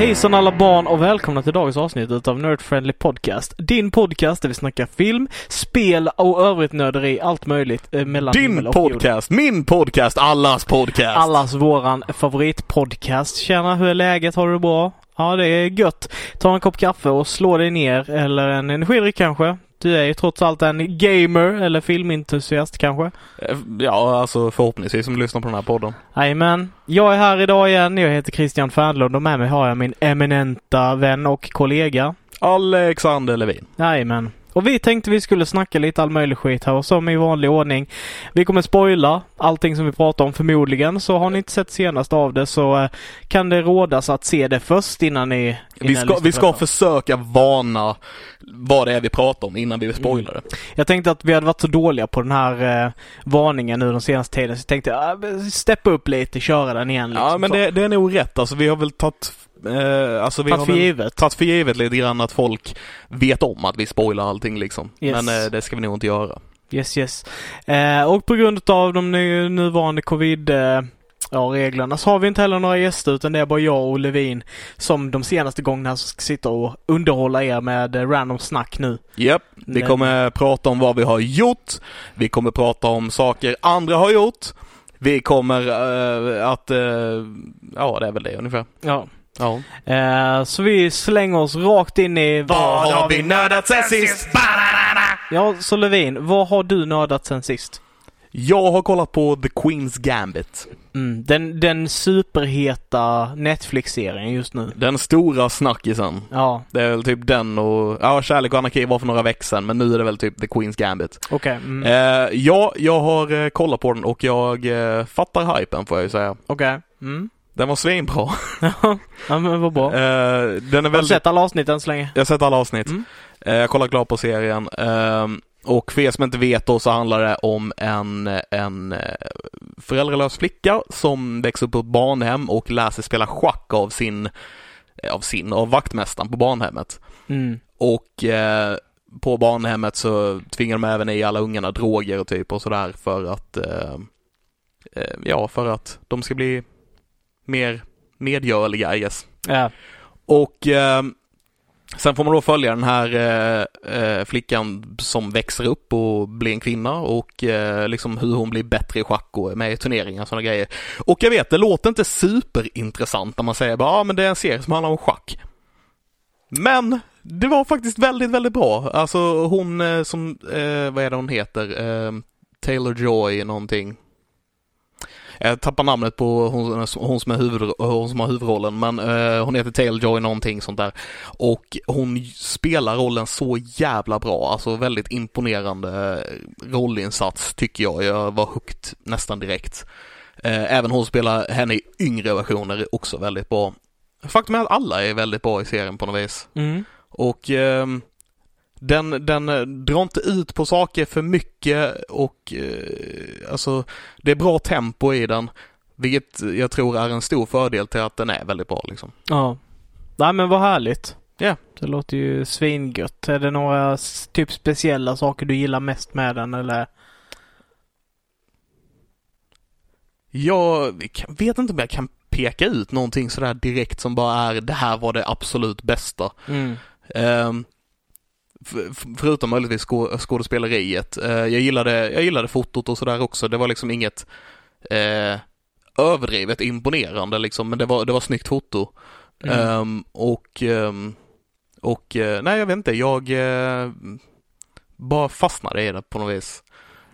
Hejsan alla barn och välkomna till dagens avsnitt utav Nerd Friendly Podcast. Din podcast där vi snackar film, spel och övrigt nörderi, allt möjligt eh, mellan Din och jord. podcast, min podcast, allas podcast. Allas våran favoritpodcast. Tjena, hur är läget? Har du det bra? Ja, det är gött. Ta en kopp kaffe och slå dig ner eller en energidryck kanske. Du är ju trots allt en gamer eller filmentusiast kanske. Eh, Ja, alltså förhoppningsvis som lyssnar på den här podden. Jajamän. Jag är här idag igen. Jag heter Christian Fernlund och med mig har jag min eminenta vän och kollega. Alexander Levin. Jajamän. Och vi tänkte vi skulle snacka lite all möjlig skit här och som i vanlig ordning. Vi kommer spoila allting som vi pratar om förmodligen. Så har ni inte sett senast av det så eh, kan det rådas att se det först innan ni... Innan Vi ska, vi ska försöka varna vad det är vi pratar om innan vi spoilar det. Jag tänkte att vi hade varit så dåliga på den här eh, varningen nu den senaste tiden så jag tänkte uh, steppa upp lite, köra den igen. Liksom, Ja, men det, det är nog rätt. Alltså vi har väl tagit eh, alltså vi Tagit för givet. tagit för givet lite grann att folk vet om att vi spoilar allting liksom. Yes. Men eh, det ska vi nog inte göra. Yes, yes. Eh, och på grund av de nu, nuvarande covid eh, ja, reglerna så har vi inte heller några gäster utan det är bara jag och Levin som de senaste gångerna ska sitta och underhålla er med eh, random snack nu. Japp, vi Men- kommer prata om vad vi har gjort. Vi kommer prata om saker andra har gjort. Vi kommer eh, att, eh, ja det är väl det ungefär. Ja. Ja. Eh, så vi slänger oss rakt in i Vad har vi nördat sen sist? Ja, så Levin, vad har du nördat sen sist? Jag har kollat på The Queen's Gambit. Mm, den, den superheta Netflix-serien just nu. Den stora snackisen. Ja, Det är väl typ den och, ja Kärlek och anarki var för några veckor sedan men nu är det väl typ The Queen's Gambit. okej. Mm, Eh, ja, jag har eh, kollat på den och jag eh, fattar hypen får jag ju säga. Okej. Mm. Den var svinbra. ja, men vad bra. Eh, den är Har du väldigt... sett alla avsnitt än så länge? Jag har sett alla avsnitt. Mm. Eh, jag kollar klart på serien. Ehm, och för er som inte vet då så handlar det om en, en eh, föräldralös flicka som växer upp på ett barnhem och lär sig spela schack av sin, av sin, av vaktmästaren på barnhemmet. Mm. Och eh, på barnhemmet så tvingar de även i alla ungarna droger och typ och sådär för att, eh, ja, för att de ska bli mer medgörliga, I guess. Ja. Och eh, sen får man då följa den här eh, eh, flickan som växer upp och blir en kvinna och eh, liksom hur hon blir bättre i schack och är med i turneringar och sådana grejer. Och jag vet, det låter inte superintressant när man säger bara, ja men det är en serie som handlar om schack. Men det var faktiskt väldigt, väldigt bra. Alltså hon eh, som, eh, vad är det hon heter? Taylor Joy någonting. Jag tappar namnet på hon, hon, som, är huvud, hon som har huvudrollen, men eh, hon heter Taylor Joy någonting sånt där. Och hon spelar rollen så jävla bra, alltså väldigt imponerande rollinsats tycker jag. Jag var hooked nästan direkt. Eh, även hon spelar henne i yngre versioner också väldigt bra. Faktum är att alla är väldigt bra i serien på något vis. Mm. Och ehm, den, den eh, drar inte ut på saker för mycket och eh, alltså det är bra tempo i den. Vilket jag tror är en stor fördel till att den är väldigt bra liksom. Ja. Nej men vad härligt. Ja. Det låter ju svingött. Är det några typ speciella saker du gillar mest med den eller? Jag vet inte om jag kan peka ut någonting sådär direkt som bara är det här var det absolut bästa. Mm. F- förutom möjligtvis skå- skådespeleriet. Eh, jag, gillade, jag gillade fotot och sådär också. Det var liksom inget eh, överdrivet imponerande liksom, men det var, det var snyggt foto. Mm. Ehm, och ehm, och eh, nej, jag vet inte. Jag eh, bara fastnade i det på något vis.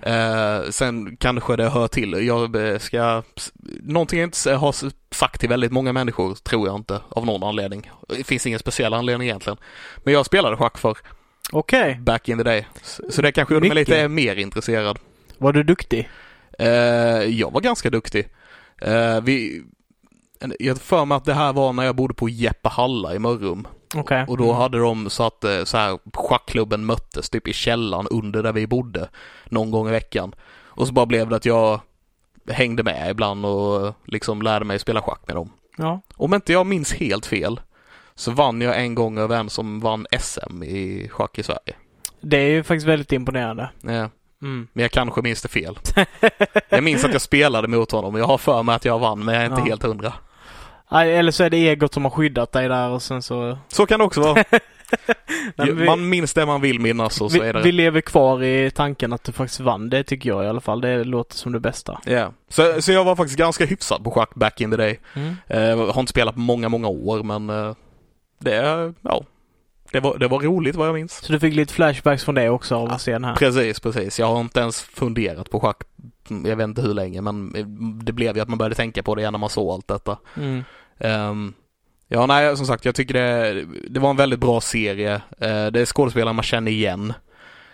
Eh, sen kanske det hör till. Jag ska, någonting jag inte har sagt till väldigt många människor, tror jag inte, av någon anledning. Det finns ingen speciell anledning egentligen. Men jag spelade schack för Okej. back in the day. Så så det kanske gjorde mig lite mer intresserad. Var du duktig? Eh, jag var ganska duktig. Eh, vi, jag för mig att det här var när jag bodde på Jeppahalla i Mörrum. Okej. Och då hade de så att eh, så här, schackklubben möttes typ i källaren under där vi bodde någon gång i veckan. Och så bara blev det att jag hängde med ibland och liksom lärde mig spela schack med dem. Ja. Om inte jag minns helt fel så vann jag en gång över en som vann SM i schack i Sverige. Det är ju faktiskt väldigt imponerande. Ja, Mm. men jag kanske minns det fel. jag minns att jag spelade mot honom och jag har för mig att jag vann men jag är inte Ja. helt hundra. Eller så är det egot som har skyddat dig där och sen så... Så kan det också vara. Nej, vi, Man minns det man vill minnas och så vi, är det vi lever kvar i tanken att du faktiskt vann. Det tycker jag i alla fall. Det låter som det bästa. Ja, så, så jag var faktiskt ganska hyfsad på schack back in the day. Mm. Jag har inte spelat på många, många år men eh, det, ja, det var, det var roligt vad jag minns. Så du fick lite flashbacks från det också av Ja, den här? Precis, precis. Jag har inte ens funderat på schack, jag vet inte hur länge men det blev ju att man började tänka på det igen när man såg allt detta. Mm. Ehm, ja, nej, som sagt, jag tycker det, det var en väldigt bra serie. Eh, det är skådespelare man känner igen.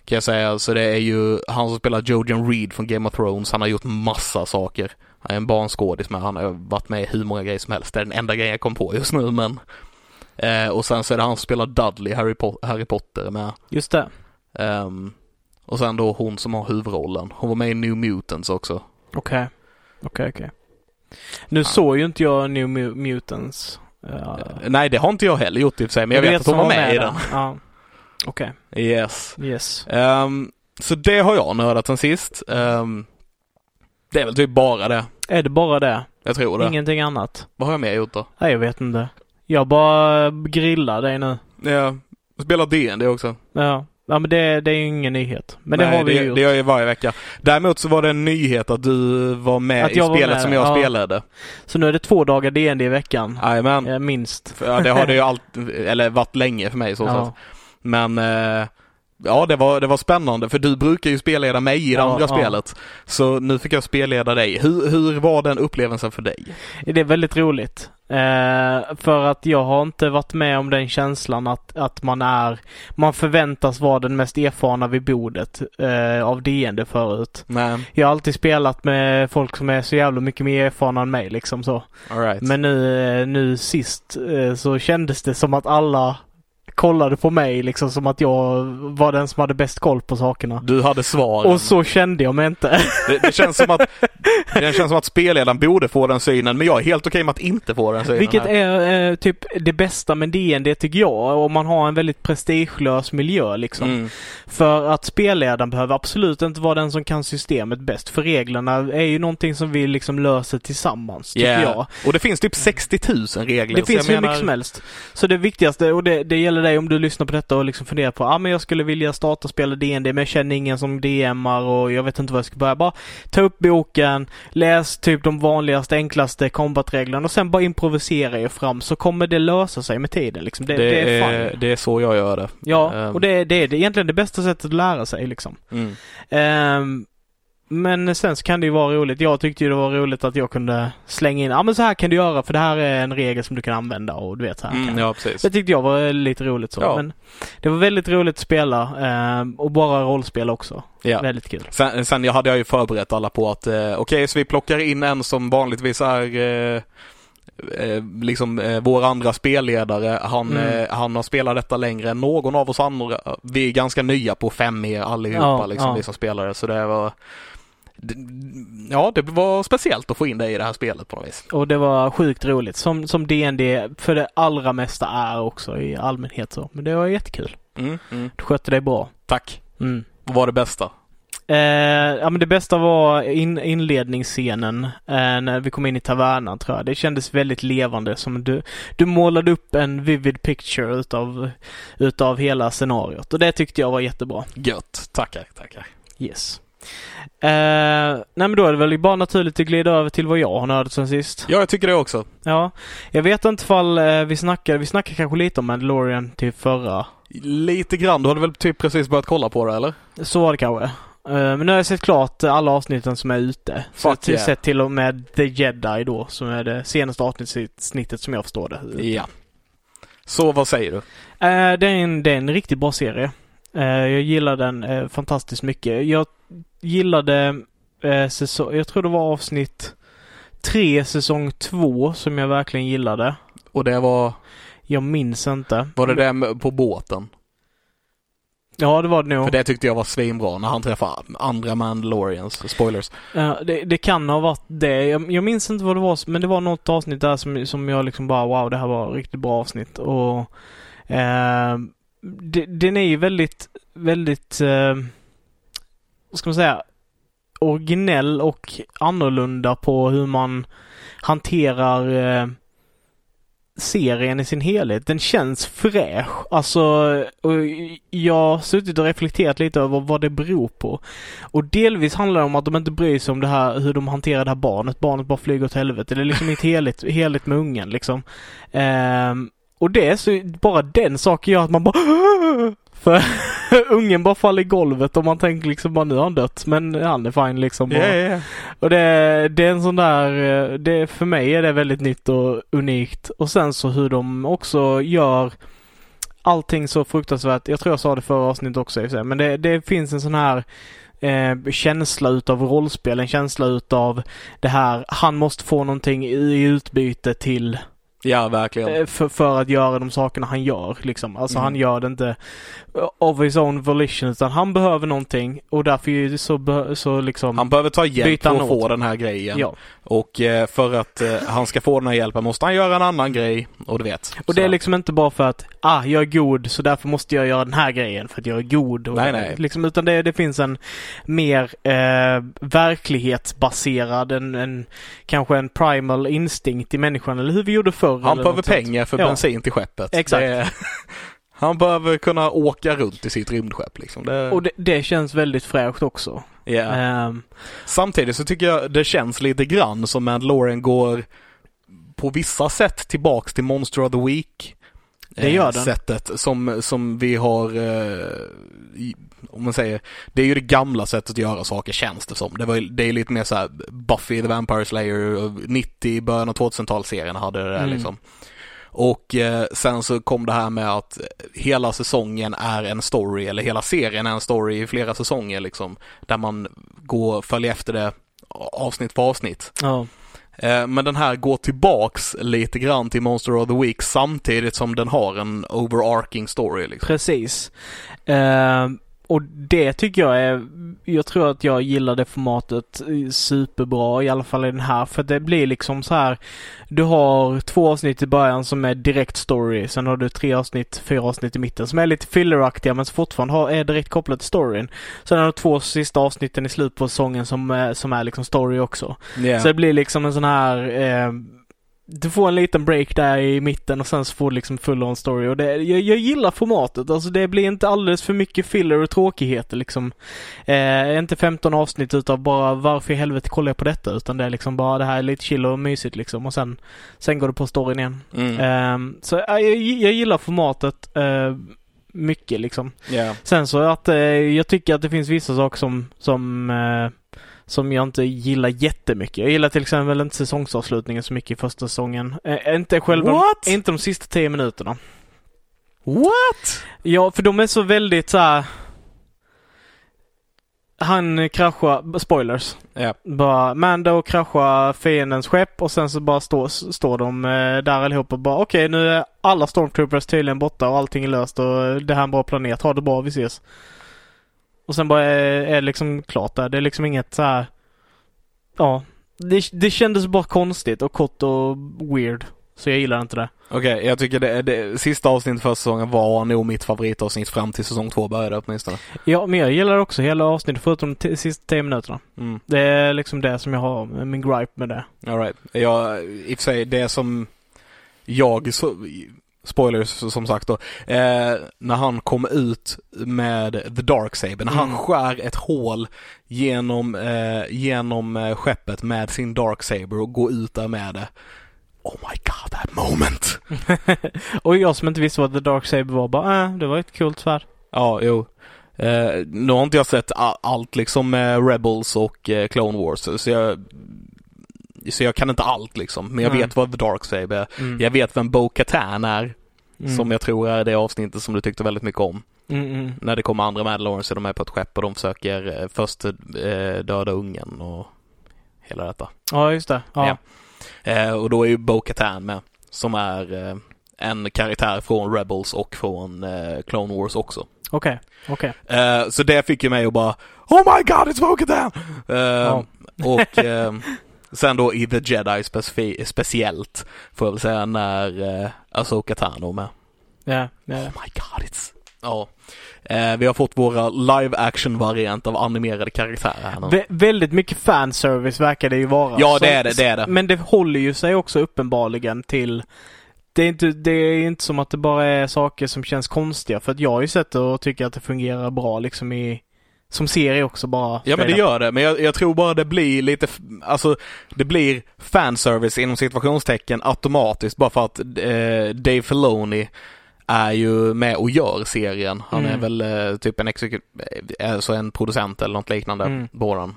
Kan jag säga. Så det är ju han som spelar Jojen Reed från Game of Thrones. Han har gjort massa saker. Han är en barnskådis men han har varit med i hur många grejer som helst. Det är den enda grejen jag kom på just nu men. Eh, och sen så är det han som spelar Dudley, Harry, Po- Harry Potter med. Just det. Ehm, och sen då hon som har huvudrollen. Hon var med i New Mutants också. Okej. Okej, okej. Nu såg ju inte jag New Mu- Mutants. Ja. Eh, nej, det har inte jag heller gjort i och för sig men jag, vet att hon var med, i där. den. Ja. Okej. Yes. Yes. Ehm, så det har jag nördat sen sist. Ehm, det är väl typ bara det. Är det bara det? Jag tror det. Ingenting annat? Vad har jag mer gjort då? Nej, jag vet inte. Jag bara grillar dig nu. Jag spelar D&D också. Ja. Ja, men det, det är ju ingen nyhet. Men det Nej, har vi det, ju gjort. det gör jag varje vecka. Däremot så var det en nyhet att du var med i var spelet med, som jag ja. spelade. Så nu är det två dagar DND i veckan. Jajamän. Eh, Minst. Ja, det har det ju alltid, eller varit länge för mig så Ja. sätt. Men eh, ja, det var, det var spännande för du brukar ju spelleda mig i det Ja, andra ja. spelet. Så nu fick jag spelleda dig. Hur, hur var den upplevelsen för dig? Det är väldigt roligt. Eh, för att jag har inte varit med om den känslan att, att man är, man förväntas vara den mest erfarna vid bordet eh, av DND förut. Nej, Jag har alltid spelat med folk som är så jävla mycket mer erfarna än mig liksom så. alright. Men nu, eh, nu sist eh, så kändes det som att alla kollade på mig liksom som att jag var den som hade bäst koll på sakerna. Du hade svaren. Och så kände jag mig inte. Det, det, känns som att, det känns som att spelledaren borde få den synen, men jag är helt okej med att inte få den synen. Vilket här. är eh, typ det bästa med DND tycker jag. Om man har en väldigt prestigelös miljö liksom. Mm. För att spelledaren behöver absolut inte vara den som kan systemet bäst. För reglerna är ju någonting som vi liksom löser tillsammans, tycker Yeah. jag. Och det finns typ 60 000 regler. Det finns hur mycket som helst. Så det viktigaste, och det, det gäller dig om du lyssnar på detta och liksom funderar på, ah, men jag skulle vilja starta och spela DND men jag känner ingen som DMar och jag vet inte vad jag ska börja. Bara ta upp boken, läs typ de vanligaste, enklaste combat-reglerna och sen bara improvisera er fram så kommer det lösa sig med tiden liksom. Det, Det, det, är fine. det är så jag gör det. Ja, Ehm. och det, det är egentligen det bästa sättet att lära sig liksom. Mm. Ehm, men sen så kan det ju vara roligt. Jag tyckte ju det var roligt att jag kunde slänga in, ja ah, men så här kan du göra för det här är en regel som du kan använda och du vet så här. Mm, ja, precis. Det tyckte jag var lite roligt så. Ja. Men det var väldigt roligt att spela ehm, och bara rollspel också. Ja. Väldigt kul. Sen, sen hade jag ju förberett alla på att eh, okej, så vi plockar in en som vanligtvis är eh, eh, liksom eh, vår andra spelledare. Han, Mm. eh, han har spelat detta längre än någon av oss andra. Vi är ganska nya på fem er allihopa Ja, liksom, ja. vi som spelare. Så det var Ja, det var speciellt att få in dig i det här spelet på något vis. Och det var sjukt roligt. Som, som DND för det allra mesta är också i allmänhet så. Men det var jättekul. Mm, mm. Du skötte dig bra. Tack. Mm. Vad var det bästa? Eh, ja men det bästa var in, inledningsscenen eh, när vi kom in i tavernan tror jag. Det kändes väldigt levande som du, du målade upp en vivid picture utav, utav hela scenariot och det tyckte jag var jättebra. Gött. Tackar, tackar. Yes. Eh, nej men då är det väl bara naturligt att glida över till vad jag har nördat sen sist. Ja, jag tycker det också. Ja, jag vet inte ifall eh, vi snackade, vi snackade kanske lite om Mandalorian till förra. Lite grann. Du hade väl typ precis börjat kolla på det, eller? Så var det kanske. Eh, men nu har jag sett klart alla avsnitten som är ute. Så Fuck jag har yeah. sett till och med The Jedi då, som är det senaste avsnittet som jag förstår det. Ja. Så vad säger du? Eh, det, är en, det är en riktigt bra serie. Eh, jag gillar den eh, fantastiskt mycket. Jag gillade eh, säsong, jag tror det var avsnitt tre säsong två som jag verkligen gillade. Och det var, Jag minns inte. var det det på båten? Ja, det var det nog. För det tyckte jag var svinbra när han träffade andra Mandalorians. Spoilers. Ja, det, det kan ha varit det. Jag, jag minns inte vad det var, men det var något avsnitt där som, som jag liksom bara wow, det här var ett riktigt bra avsnitt. Och eh, det, Den är ju väldigt, väldigt, eh, vad ska man säga, originell och annorlunda på hur man hanterar eh, serien i sin helhet. Den känns fräsch. Alltså, och jag har suttit och reflekterat lite över vad det beror på. Och delvis handlar det om att de inte bryr sig om det här, hur de hanterar det här barnet. Barnet bara flyger åt helvete. Det är liksom inte heligt, heligt med ungen liksom. Ehm, och det är så, bara den saken gör att man bara För ungen bara faller i golvet och man tänker liksom bara nu har han dött. Men han är fine liksom. Bara. Och det, det är en sån där, det, för mig är det väldigt nytt och unikt. Och sen så hur de också gör allting så fruktansvärt. Jag tror jag sa det förra avsnittet också men det, det finns en sån här eh, känsla utav rollspel, en känsla utav det här, han måste få någonting i utbyte till Ja, verkligen. eh, för, för att göra de sakerna han gör liksom. Alltså Mm. han gör det inte of his own volition utan han behöver någonting och därför så, så liksom Han behöver ta hjälp för att få den här grejen. Ja. Och eh, för att eh, han ska få den här hjälpen måste han göra en annan grej. Och du vet. Och det är Så. liksom inte bara för att, ah, jag är god så därför måste jag göra den här grejen för att jag är god. Och, Nej, nej. Liksom, utan det, det finns en mer eh, verklighetsbaserad, en, en, kanske en primal instinkt i människan eller hur vi gjorde förr. Han eller behöver sånt. pengar för Ja. bensin till skeppet. Exakt. Är- han behöver kunna åka runt i sitt rymdskepp liksom. Det, Och det, det känns väldigt fräscht också. ja. Ehm, Samtidigt så tycker jag det känns lite grann som Mandalorian går på vissa sätt tillbaks till Monster of the Week. Det gör eh, den. Sättet som, som vi har, eh, om man säger, det är ju det gamla sättet att göra saker känns det som. Det, var, det är lite mer så här Buffy the Vampire Slayer, och 90, början av 2000-talsserien hade det där Mm. liksom. Och eh, sen så kom det här med att hela säsongen är en story, eller hela serien är en story i flera säsonger liksom. Där man går, följer efter det avsnitt för avsnitt. ja. Eh, men den här går tillbaks lite grann till Monster of the Week samtidigt som den har en overarching story liksom. Precis. Ehm, och det tycker jag är, jag tror att jag gillar det formatet superbra, i alla fall i den här, för det blir liksom så här. Du har två avsnitt i början som är direkt story, sen har du tre avsnitt, fyra avsnitt i mitten som är lite filleraktiga men som fortfarande har, är direkt kopplat till storyn. Sen har du två sista avsnitten i slutet på säsongen som, som är liksom story också. Så det blir liksom en sån här eh, du får en liten break där i mitten och sen så får du liksom full on story och det, jag, jag gillar formatet. Alltså det blir inte alldeles för mycket filler och tråkigheter liksom. Eh, inte 15 avsnitt utav bara varför i helvete kollar jag på detta utan det är liksom bara det här är lite chill och mysigt liksom och sen, sen går det på storyn igen. Mm. Eh, så eh, jag, jag gillar formatet eh, mycket liksom. Ja. Sen så att eh, jag tycker att det finns vissa saker som, som, eh, som jag inte gillar jättemycket. Jag gillar till exempel inte säsongsavslutningen så mycket i första säsongen. Eh, inte själva, What? inte de sista tio minuterna. What? Ja, för de är så väldigt så här. Han kraschar, spoilers. Ja. Bara Mando kraschar fiendens skepp och sen så bara står, står de eh, där allihopa och bara okej nu är alla stormtroopers tydligen borta och allting är löst och det här är en bra planet. Ha det bra, vi ses. Och sen bara är, är det liksom klart där. Det är liksom inget så här. Ja. Det, det kändes bara konstigt och kort och weird. Så jag gillar inte det. Okej, jag tycker det, det sista avsnittet för säsongen var nog mitt favoritavsnitt fram till säsong två började åtminstone. Ja, men jag gillar också hela avsnittet förutom de sista tio minuterna. Mm. Det är liksom det som jag har, min gripe med det. All right. Jag, i och för sig, det som jag, så, spoilers som sagt då, eh, när han kom ut med The Dark Saber, när han Mm. skär ett hål genom, eh, genom eh, skeppet med sin Dark Saber och går ut där med det. Oh my god, that moment! och jag som inte visste vad The Dark Saber var bara, äh, det var ett kul svärd. Ja, jo. Eh, nu har inte jag sett allt liksom med Rebels och eh, Clone Wars, så jag, så jag kan inte allt liksom. Men jag Nej. vet vad The Dark Saber är. Mm. Jag vet vem Bo Katan är, Mm. som jag tror är det avsnittet som du tyckte väldigt mycket om. Mm, mm. När det kommer andra Mandalorians och de är på ett skepp och de försöker eh, först eh, döda ungen och hela detta. Ja, just det. Ja. Eh, och då är ju Bo-Katan med, som är en karaktär från Rebels och från Clone Wars också. Okej, okej. Eh, så det fick ju mig att bara Oh my god, it's Bo-Katan! Eh, Ja. Och eh, sen då i The Jedi specifi- speciellt får jag väl säga när eh, Asoka Tano med. Ja, ja. Oh my god, it's... Ja. Eh, vi har fått våra live action variant av animerade karaktärer här nu. Vä- väldigt mycket fanservice verkar det ju vara. Ja, det är det, det är det. Men det håller ju sig också uppenbarligen till det är, inte, det är inte som att det bara är saker som känns konstiga för att jag har ju sett det och tycker att det fungerar bra liksom i som serie också bara. Ja men det gör det, men jag, jag tror bara det blir lite, alltså det blir fanservice inom situationstecken automatiskt bara för att eh, Dave Filoni är ju med och gör serien. Han är Mm. väl eh, typ en execu- eh, alltså en producent eller något liknande Mm. på den.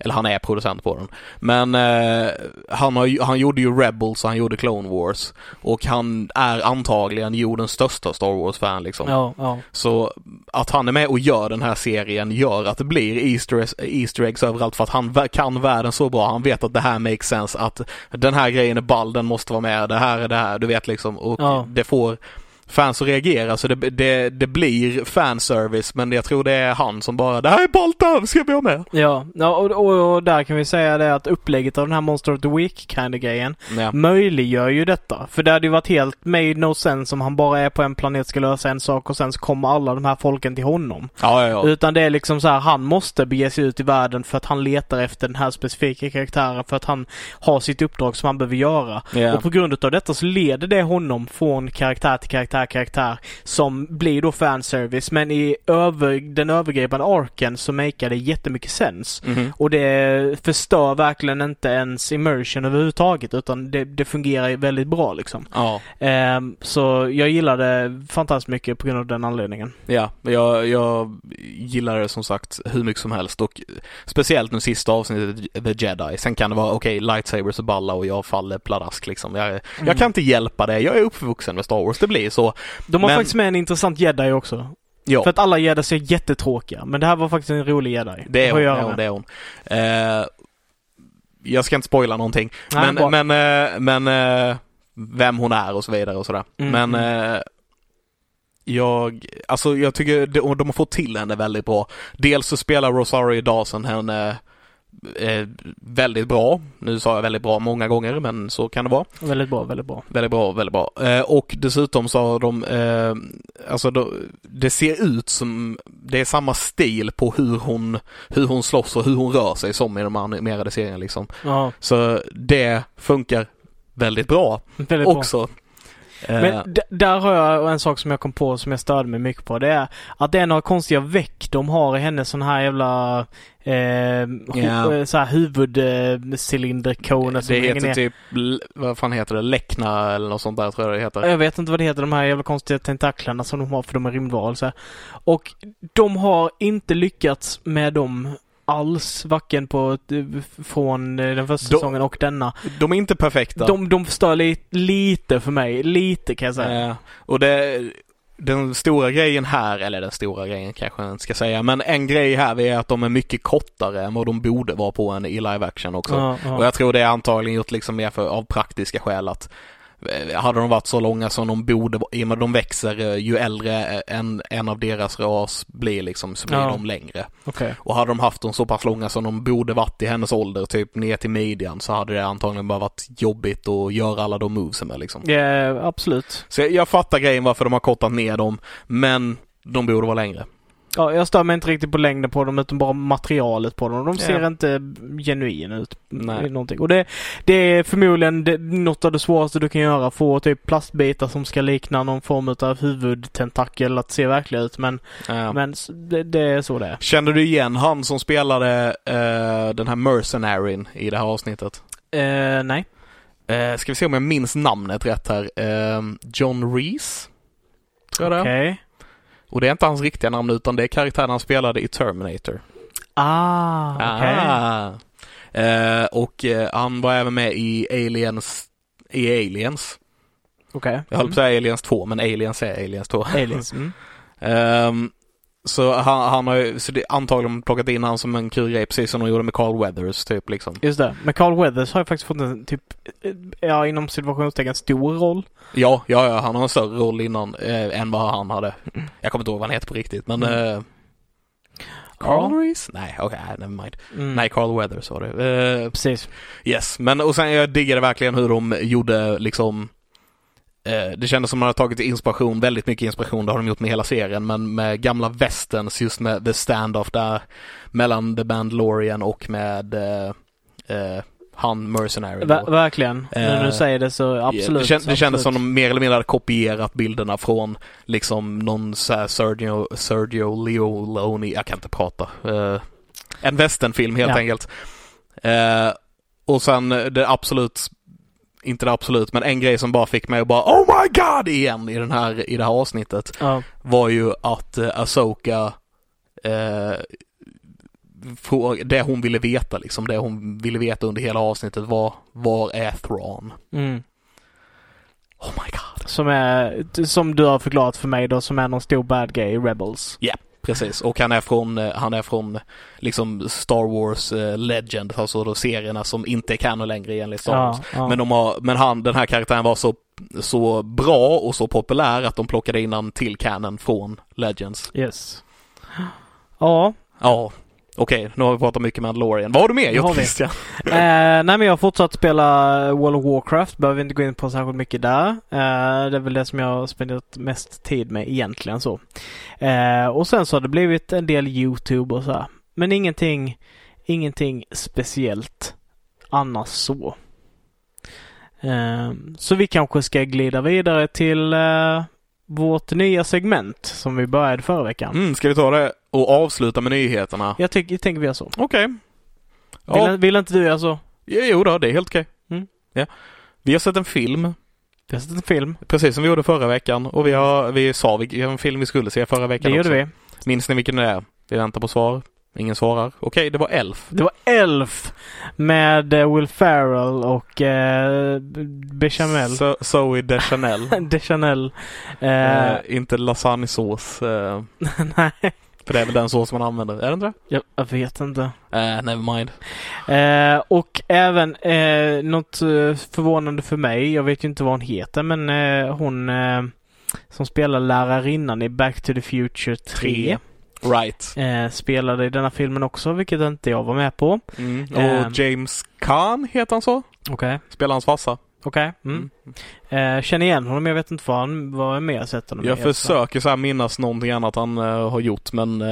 Eller han är producent på den. Men eh, han, har, han gjorde ju Rebels och han gjorde Clone Wars. Och han är antagligen jordens största Star Wars-fan liksom. Ja, ja. Så att han är med och gör den här serien gör att det blir Easter, Easter eggs överallt för att han kan världen så bra. Han vet att det här makes sense, att den här grejen är ball, den måste vara med, det här är det här, du vet liksom. Och Ja. det får fans att reagera så det, det, det blir fanservice men jag tror det är han som bara, det här är över, ska vi ha med? Ja, ja och, och, och där kan vi säga det att upplägget av den här Monster of the Week kind of grejen Ja. möjliggör ju detta. För det hade ju varit helt made no sense om han bara är på en planet ska lösa en sak och sen så kommer alla de här folken till honom. Ja, ja. Utan det är liksom så här, han måste bege sig ut i världen för att han letar efter den här specifika karaktären för att han har sitt uppdrag som han behöver göra. Och på grund av detta så leder det honom från karaktär till karaktär, karaktär som blir då fanservice. Men i över, den övergripande arken så makar det jättemycket sens. Mhm. Och det förstör verkligen inte ens immersion överhuvudtaget utan det, det fungerar väldigt bra liksom. Ja, Ehm, så jag gillar det fantastiskt mycket på grund av den anledningen. ja. Jag, jag gillar det som sagt hur mycket som helst och speciellt nu sista avsnittet The Jedi. Sen kan det vara okej, lightsabers och balla och jag faller pladask liksom. Jag, jag kan inte hjälpa det. Jag är uppvuxen med Star Wars. Det blir så. De har Men- faktiskt med en intressant jedi också. Ja. För att alla jedi är jättetråkiga. Men det här var faktiskt en rolig jedi. Det är hon, jag det är hon. Eh, jag ska inte spoila någonting. Nej, men men, eh, men eh, vem hon är och så vidare och sådär. Mm, men mm. jag, alltså jag tycker de, de har fått till henne väldigt bra. Dels så spelar Rosario Dawson henne eh, väldigt bra. Nu sa jag väldigt bra många gånger men så kan det vara. Väldigt bra, väldigt bra. Väldigt bra, väldigt bra. Eh, och dessutom så har de, eh, alltså då, det ser ut som, det är samma stil på hur hon, hur hon slåss och hur hon rör sig som i de animerade serierna liksom. Ja, Så det funkar väldigt bra väldigt bra. också. Eh, Men där har jag en sak som jag kom på som jag störde mig mycket på. Det är att det är några konstiga veck de har i hennes sån här jävla eh, Ja. eh, så här huvudcylinderkone som det heter ner. typ, vad fan heter det, Läckna eller något sånt där tror jag det heter. Jag vet inte vad det heter, de här jävla konstiga tentaklerna som de har för de är rymdvarelser. Och de har inte lyckats med dem alls, varken på från eh, den första De- säsongen och denna. De är inte perfekta. De, de förstör li, lite för mig, lite kan jag säga. Eh, och det, den stora grejen här, eller den stora grejen kanske jag inte ska säga, men en grej här är att de är mycket kortare än vad de borde vara på en i live action också. Ja, ja. Och jag tror det är antagligen gjort liksom mer för, av praktiska skäl att hade de varit så långa som de borde, i och med att de växer eh, ju äldre eh, en, en av deras ras blir liksom så blir Ja. de längre. Okej. Och hade de haft dem så pass långa som de borde varit i hennes ålder, typ ner till midjan, så hade det antagligen bara varit jobbigt att göra alla de movesen med liksom. Ja, absolut. Så jag, jag fattar grejen varför de har kortat ner dem, men de borde vara längre. Ja, jag stör mig inte riktigt på längden på dem utan bara materialet på dem. De ser Ja. inte genuina ut. Nej. Någonting. Och det, det är förmodligen det, något av det svåraste du kan göra. Få typ plastbitar som ska likna någon form av huvudtentakel att se verkliga ut. Men, Ja. men det, det är så det är. Känner du igen han som spelade eh, den här mercenaryn i det här avsnittet? Eh, nej. Eh, ska vi se om jag minns namnet rätt här. Eh, John Reese? Tror jag det är. Okej. Och det är inte hans riktiga namn utan det är karaktären han spelade i Terminator. Ah, okej. Ah. Eh, och eh, han var även med i Aliens, i Aliens. Okej. Jag höll på att säga Aliens 2 men Aliens är Aliens 2. Mm. Aliens. Mm. Ehm, Så han, han har ju så det, antagligen plockat in han som en kul grej precis som de gjorde med Carl Weathers typ liksom. Just det. Men Carl Weathers har ju faktiskt fått en typ, ja inom situationstecken stor roll. Ja, ja, ja, han har en större roll innan eh, än vad han hade. Jag kommer inte ihåg vad han heter på riktigt men Mm. eh, Carl Reese? Nej, okej, okay, never mind. Mm. Nej, Carl Weathers var det. Eh, Precis. Yes, men och sen jag diggade verkligen hur de gjorde liksom det kändes som man hade tagit inspiration, väldigt mycket inspiration, det har de gjort med hela serien, men med gamla westerns just med the standoff där mellan The Mandalorian och med eh, eh, han Mercenary. Ver- verkligen. Nu när Eh, du säger det så absolut. det, kän, det kändes som de mer eller mindre hade kopierat bilderna från liksom någon så Sergio, Sergio Leone, jag kan inte prata. Eh, en westernfilm helt Ja. enkelt. Eh, och sen eh, det absolut, inte det absolut, men en grej som bara fick mig att bara Oh my God igen i, den här, i det här avsnittet Ja. var ju att eh, Asoka eh, frå- det hon ville veta liksom, det hon ville veta under hela avsnittet var var är Thrawn? Mm. Oh my god. Som är, som du har förklarat för mig då, som är någon stor bad guy i Rebels. Precis, och han är från, eh, han är från liksom Star Wars eh, Legend, alltså då serierna som inte är canon längre enligt Star Wars. Ja, ja. Men, de har, men han, den här karaktären var så, så bra och så populär att de plockade in han till canon från Legends. Yes. Ja, Ja, okej, nu har vi pratat mycket med Mandalorian. Vad har du mer gjort. Christian? eh, nej men jag har fortsatt spela World of Warcraft. Behöver inte gå in på särskilt mycket där. Eh, det är väl det som jag har spenderat mest tid med egentligen så. Eh, och sen så har det blivit en del YouTube och så här. Men ingenting, ingenting speciellt annars så. Eh, så vi kanske ska glida vidare till eh, vårt nya segment som vi började förra veckan. Mm, ska vi ta det och avsluta med nyheterna? Jag, tycker, jag tänker vi gör så. Okej. Vill, Ja, vill inte du göra så? jo då, det är helt okej. Mm. Ja. Vi har sett en film, Vi har sett en film. precis som vi gjorde förra veckan och vi har, vi sa vilken film vi skulle se förra veckan Det gjorde också. vi. Minns ni vilken det är? Vi väntar på svar. Ingen svarar. Okej, det var Elf. Det var Elf med eh, Will Ferrell och eh, Bechamel. So Zoe Deschanel. Deschanel. Eh, eh, inte lasagnesås. Eh, nej, för det är väl den sås man använder. Är det inte det? jag, jag vet inte. Eh, never mind. Eh, och även eh, något eh, förvånande för mig. Jag vet ju inte vad hon heter men eh, hon eh, som spelar lärarinnan i Back to the Future 3 Tre. Right. eh, spelade i denna filmen också vilket inte jag var med på. Mm. Och Ehm. James Caan heter han så? Okej. Spelar hans farsa. Okej. Mm. Eh, känner igen honom, jag vet inte vad han vad jag mer sett honom Jag försöker så här minnas någonting annat han eh, har gjort men eh,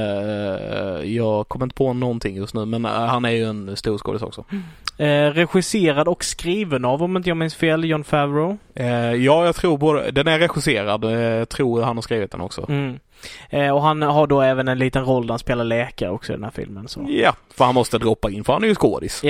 jag kommer inte på någonting just nu. Men eh, han är ju en stor skådis också. Eh, regisserad och skriven av, om inte jag minns fel, John Favreau. Eh, ja, jag tror både, den är regisserad. Eh, tror han har skrivit den också. Mm. Eh, och han har då även en liten roll där han spelar läkare också i den här filmen. Så, Ja, för han måste droppa in för han är ju skådis.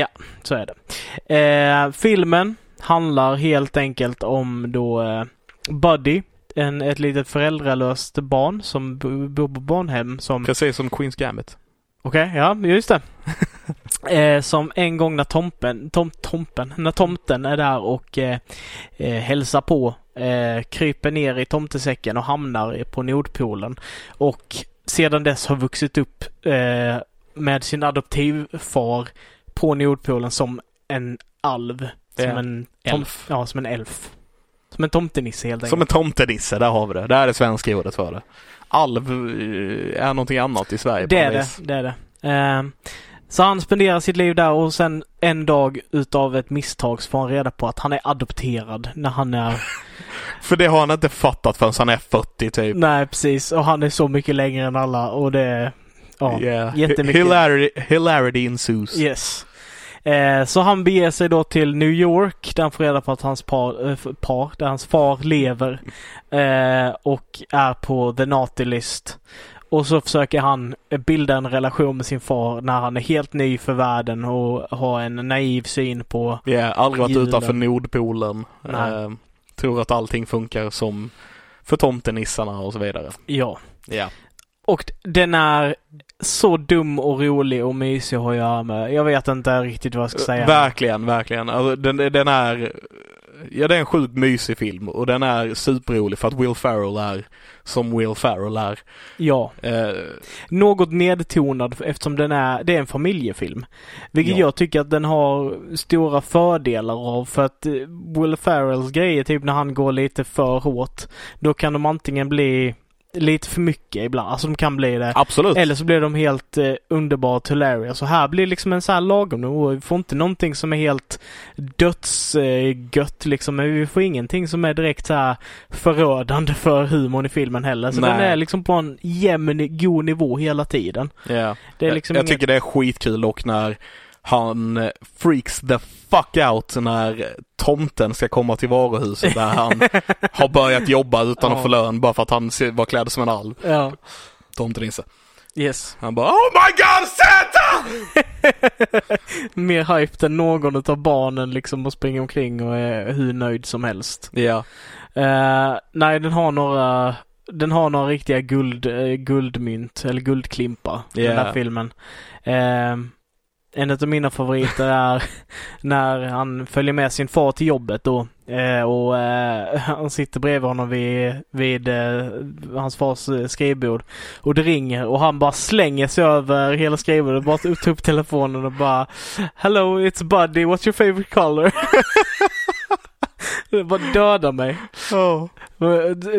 så är det. Eh, filmen handlar helt enkelt om då eh, Buddy, en, ett litet föräldralöst barn som bo- bor på barnhem som Precis som Queens Gambit. Okej, ja just det. eh, som en gång när tompen, tom, tompen, när tomten är där och eh, eh, hälsar på, eh, kryper ner i tomtesäcken och hamnar på Nordpolen. Och sedan dess har vuxit upp eh, med sin adoptivfar på Nordpolen som en alv. Som en Elf. Ja, som en elf. Som en tomtenisse helt enkelt. Som en tomtenisse, där har vi det. Där är det svenska ordet för det. Alv eh, är någonting annat i Sverige. Det är det, det är det. Ehm, så han spenderar sitt liv där och sen en dag utav ett misstag så får han reda på att han är adopterad när han är... För det har han inte fattat förrän han är 40 typ. Nej precis, och han är så mycket längre än alla och det är... Ja, Yeah. jättemycket. Hilarity, hilarity ensues. yes. Eh, så han beger sig då till New York där han får reda på att hans par, eh, par där hans far lever eh, och är på the naughty list. Och så försöker han bilda en relation med sin far när han är helt ny för världen och har en naiv syn på... Yeah, aldrig varit Julen. utanför Nordpolen. Eh, tror att allting funkar som för tomtenissarna och så vidare. Ja. Ja. Och den är så dum och rolig och mysig att ha att göra med. Jag vet inte riktigt vad jag ska säga. Verkligen, verkligen. Alltså, den, den är ja, det är en sjukt mysig film och den är superrolig för att Will Ferrell är som Will Ferrell är. Ja. Eh, Något nedtonad eftersom den är, det är en familjefilm. Vilket Ja. jag tycker att den har stora fördelar av för att eh, Will Ferrells grejer, typ när han går lite för hårt, då kan de antingen bli lite för mycket ibland. Alltså de kan bli det. absolut. Eller så blir de helt eh, underbart hilarious. Och här blir liksom en sån här lagom nivå. Vi får inte någonting som är helt dödsgött liksom. Men vi får ingenting som är direkt så här förödande för humorn i filmen heller. Så Nej. den är liksom på en jämn, god nivå hela tiden. Ja. Det är liksom jag, jag inget... tycker det är skitkul och när han eh, freaks the fuck out när tomten ska komma till varuhuset där han har börjat jobba utan att få lön bara för att han var klädd som en alv. Ja. Tomtenisse. Yes. Han bara Oh my god Santa! Mer hype än någon av barnen liksom och springer omkring och är hur nöjd som helst. Ja. Eh, nej, den har några den har några riktiga guld, eh, guldmynt eller guldklimpar. Den Ja. där filmen. Eh, en av mina favoriter är när han följer med sin far till jobbet då. Eh, och eh, han sitter bredvid honom vid, vid eh, hans fars eh, skrivbord. Och det ringer och han bara slänger sig över hela skrivbordet. Bara tar upp telefonen och bara Hello, it's Buddy. What's your favorite color? bara dödar mig.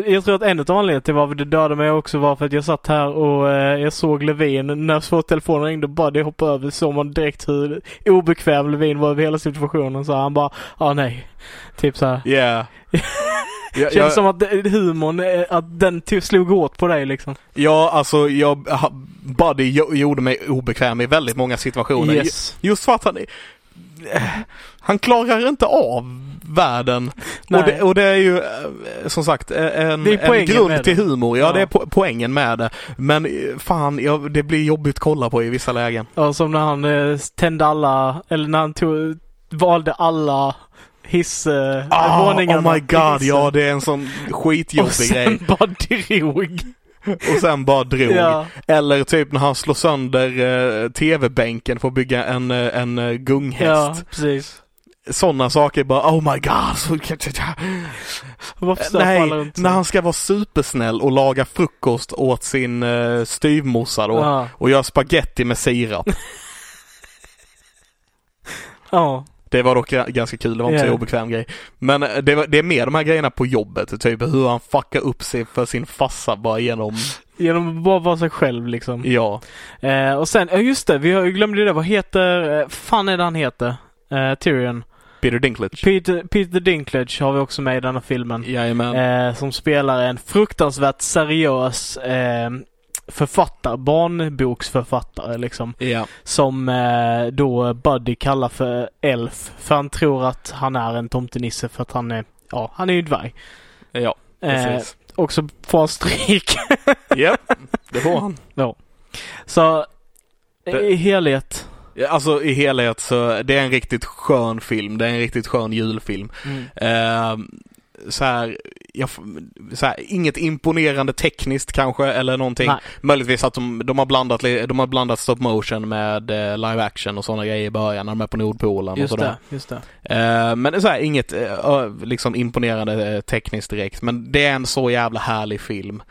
Jag tror att en av anledningarna till varför det dödade mig också var för att jag satt här och eh, jag såg Levin när så telefonen ringde bara det hoppade över såg man direkt hur obekväm Levin var över hela situationen så han bara ah nej. Typ så här. Yeah. Känns jag, som att humorn, eh, att den slog hårt på dig liksom. ja, alltså jag, Buddy jo- gjorde mig obekväm i väldigt många situationer. Yes. Just för att han, han klarar inte av världen. Och det, och det är ju eh, som sagt eh, en, en grund till humor. Ja, Ja. det är po- poängen med det. Men eh, fan, ja, det blir jobbigt att kolla på i vissa lägen. Ja, som när han eh, tände alla, eller när han tog, valde alla hiss, eh, Ah, oh my god, ja det är en sån Och skitjobbig sen grej. bara drog. Och sen bara drog. Ja. Eller typ när han slår sönder eh, tv-bänken för att bygga en, eh, en eh, gunghäst. Ja, precis. Sådana saker bara oh my god. Nej, när han ska vara supersnäll och laga frukost åt sin uh, styvmorsa då. Ja. Och göra spaghetti med sirap. Ja. Det var dock ga- ganska kul, det var inte Ja. så obekväm grej. Men eh, det, var- det är mer de här grejerna på jobbet, typ hur han fuckar upp sig för sin farsa bara genom, Genom att bara vara sig själv liksom. ja. Eh, och sen, ja just det, vi glömde det. Vad heter, eh, fan är det han heter? Eh, Tyrion. Peter Dinklage. Peter, Peter Dinklage har vi också med i denna filmen. Jajamän. Eh, som spelar en fruktansvärt seriös eh, författare, barnboksförfattare liksom. Ja. Som eh, då Buddy kallar för Elf. För han tror att han är en tomtenisse för att han är, ja, han är ju dvärg. Ja, Eh, precis. och så får han stryk. Japp, det får han. så Det- i helhet. Ja, Alltså i helhet så det är en riktigt skön film. Det är en riktigt skön julfilm. Eh, så här, jag, här, inget imponerande tekniskt kanske eller någonting. Nej. Möjligtvis att de, de, har blandat, de har blandat stop motion med eh, live action och sådana grejer i början när de är på Nordpolen och Just sådär. det, just det. Eh, men så här, inget eh, liksom imponerande tekniskt direkt. Men det är en så jävla härlig film.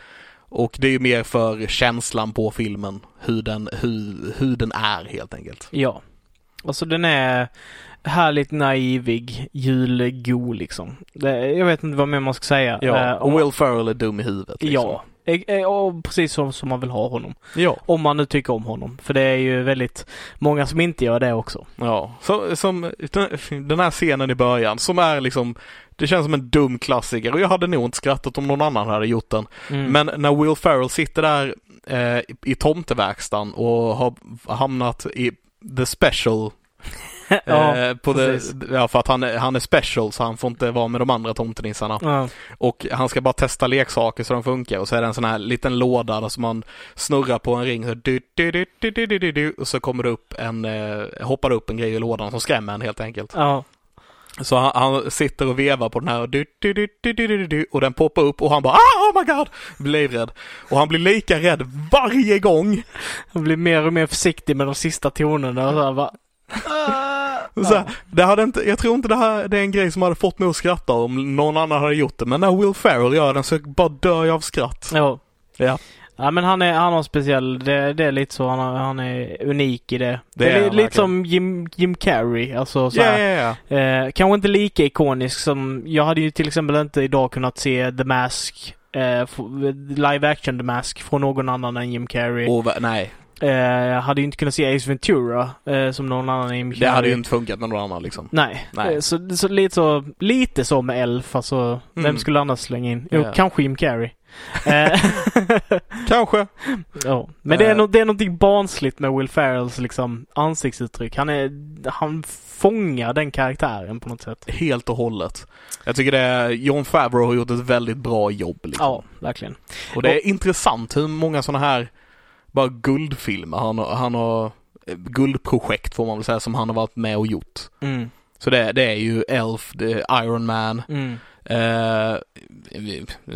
Och det är ju mer för känslan på filmen. Hur den, hur, hur den är helt enkelt. Ja. Alltså den är härligt naivig, julgo liksom. Det, jag vet inte vad mer man ska säga. Ja, Eh, och Will Ferrell är dum i huvudet. Liksom. Ja. Eh, eh, och precis som, som man vill ha honom. Ja. Om man nu tycker om honom. För det är ju väldigt många som inte gör det också. Ja, så, som den- den här scenen i början som är liksom det känns som en dum klassiker och jag hade nog inte skrattat om någon annan hade gjort den. Mm. Men när Will Ferrell sitter där eh, i tomteverkstan och har hamnat i the special ja, på precis. det, ja, för att han, han är special så han får inte vara med de andra tomtenissarna. Ja. Och han ska bara testa leksaker så de funkar och så är det en sån här liten låda som man snurrar på en ring så du, du, du, du, du, du, du, och så kommer det upp en, eh, hoppar upp en grej i lådan som skrämmer en helt enkelt. Ja. Så han, han, sitter och vevar på den här och, du, du, du, du, du, du, du, och den poppar upp och han bara ah, oh my god! Blir livrädd. Och han blir lika rädd varje gång. Han blir mer och mer försiktig med de sista tonerna. Och så här, bara, så här, det hade inte, jag tror inte det här det är en grej som hade fått mig att skratta om någon annan hade gjort det. Men när Will Ferrell gör den så bara dör jag av skratt. Ja. Ja. Ja men han är, han har speciell, det, det är lite så, han, har, han är unik i det. Det Det, är är, lite som Jim, Jim Carrey, alltså så här, ja, ja. eh, Kanske inte lika ikonisk som, jag hade ju till exempel inte idag kunnat se The Mask, eh, live action The Mask från någon annan än Jim Carrey. Va- nej, jag hade ju inte kunnat se Ace Ventura eh, som någon annan Carrey. det hade ju inte funkat med någon annan liksom. Nej, Nej. Eh, Så, så, lite så, lite så med Elf, alltså vem Mm. skulle annars slänga in? Jo, Ja. kanske Jim Carrey. Eh, Kanske. Ja, men det är, Eh. no det är någonting barnsligt med Will Ferrells liksom ansiktsuttryck. Han är, han fångar den karaktären på något sätt. Helt och hållet. Jag tycker det är, John Favreau har gjort ett väldigt bra jobb liksom. Ja, verkligen. Och det är intressant hur många sådana här bara guldfilmer han har, han har eh, guldprojekt får man väl säga som han har varit med och gjort. Mm, Så det, det är ju Elf, är Iron Man, mm, eh,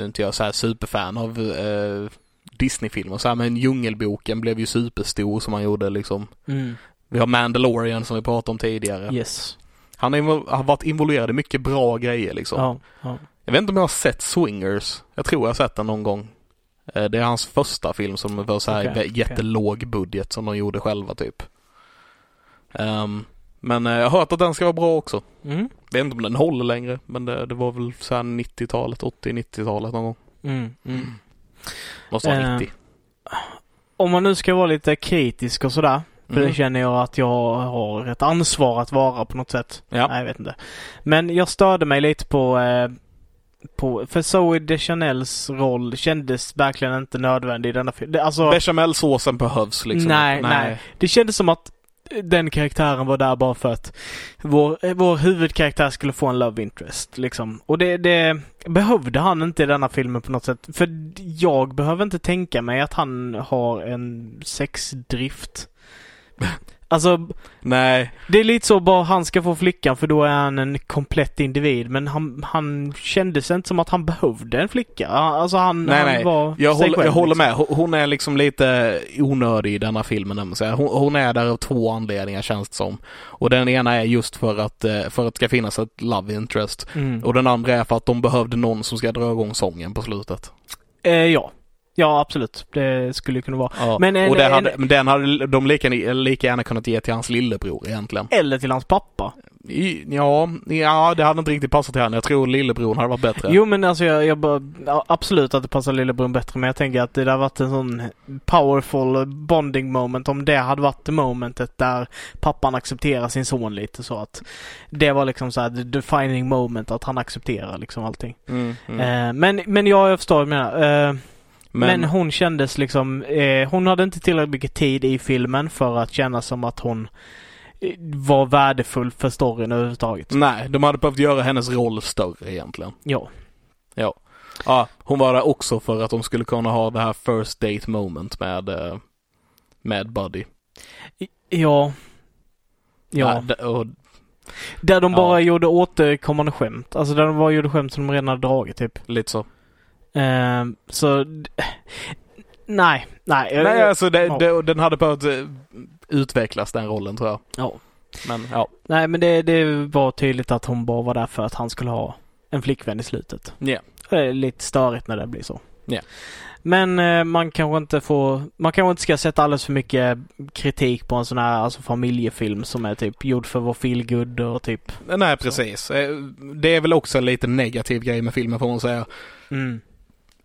inte jag så här superfan av eh, Disney-filmer så här, men Djungelboken blev ju superstor som han gjorde liksom. mm. Vi har Mandalorian som vi pratade om tidigare. Yes. Han har varit involverad i mycket bra grejer liksom. Ja, ja. Jag vet inte om jag har sett Swingers. Jag tror jag har sett den någon gång. Eh, Det är hans första film som var så här vä- jättelåg budget som de gjorde själva typ. Ehm, men eh, jag har hört att den ska vara bra också. Mm, vet inte om den håller längre men det, det var väl så här 90-talet, 80-90-talet någon gång. mm, mm. Måste vara Eh, 90. Om man nu ska vara lite kritisk och sådär. För Mm. det känner jag att jag har ett ansvar att vara på något sätt. Ja. Nej, jag vet inte. Men jag störde mig lite på, eh, på för Zoe Deschanels roll kändes verkligen inte nödvändig i denna film. Alltså, Bechamelsåsen behövs liksom. Nej, nej. det kändes som att den karaktären var där bara för att vår, vår huvudkaraktär skulle få en love interest. Liksom. Och det, det behövde han inte i denna filmen på något sätt. För jag behöver inte tänka mig att han har en sexdrift. Alltså, Nej, det är lite så bara han ska få flickan för då är han en komplett individ. Men han, han kändes inte som att han behövde en flicka. Alltså han, Nej, han nej. var jag håller, själv, jag håller liksom. med. Hon- är liksom lite onödig i denna filmen. Hon, hon är där av två anledningar känns det som. Och den ena är just för att, eh, för att det ska finnas ett love interest. Mm. Och den andra är för att de behövde någon som ska dra igång sången på slutet. Eh, ja. Ja, absolut. Det skulle kunna vara. Ja. Men en- och det en- hade, men den hade de lika, lika gärna kunnat ge till hans lillebror egentligen. Eller till hans pappa. I- Ja, ja, det hade inte riktigt passat till henne. Jag tror lillebror hade varit bättre. Jo men alltså jag, jag bara, absolut att det passar lillebror bättre men jag tänker att det där varit en sån powerful bonding moment om det hade varit det momentet där pappan accepterar sin son lite så att det var liksom så här the defining moment att han accepterar liksom allting. Mm, mm. Eh, men, men ja, jag förstår vad du menar. Eh, men, Men, hon kändes liksom, eh, hon hade inte tillräckligt mycket tid i filmen för att känna som att hon eh, var värdefull för storyn överhuvudtaget. nej, de hade behövt göra hennes roll större egentligen. Ja. Ja, hon var där också för att de skulle kunna ha det här first date moment med, eh, med Buddy. Ja. Ja. Ja, och, Där de Ja. bara gjorde återkommande skämt. Alltså där de bara gjorde skämt som de redan hade dragit typ. lite så. Ehm, så... Nej, nej. Nej, alltså det, ja. det, den hade behövt eh, utvecklas den rollen tror jag. ja. Men ja. Nej, men det, det var tydligt att hon bara var där för att han skulle ha en flickvän i slutet. Ja. Det är lite störigt när det blir så. Ja. Men eh, man kanske inte får... Man kanske inte ska sätta alldeles för mycket kritik på en sån här alltså, familjefilm som är typ gjord för vår feelgood och typ... Nej, precis. Eh, Det är väl också en lite negativ grej med filmen får man säga. Mm.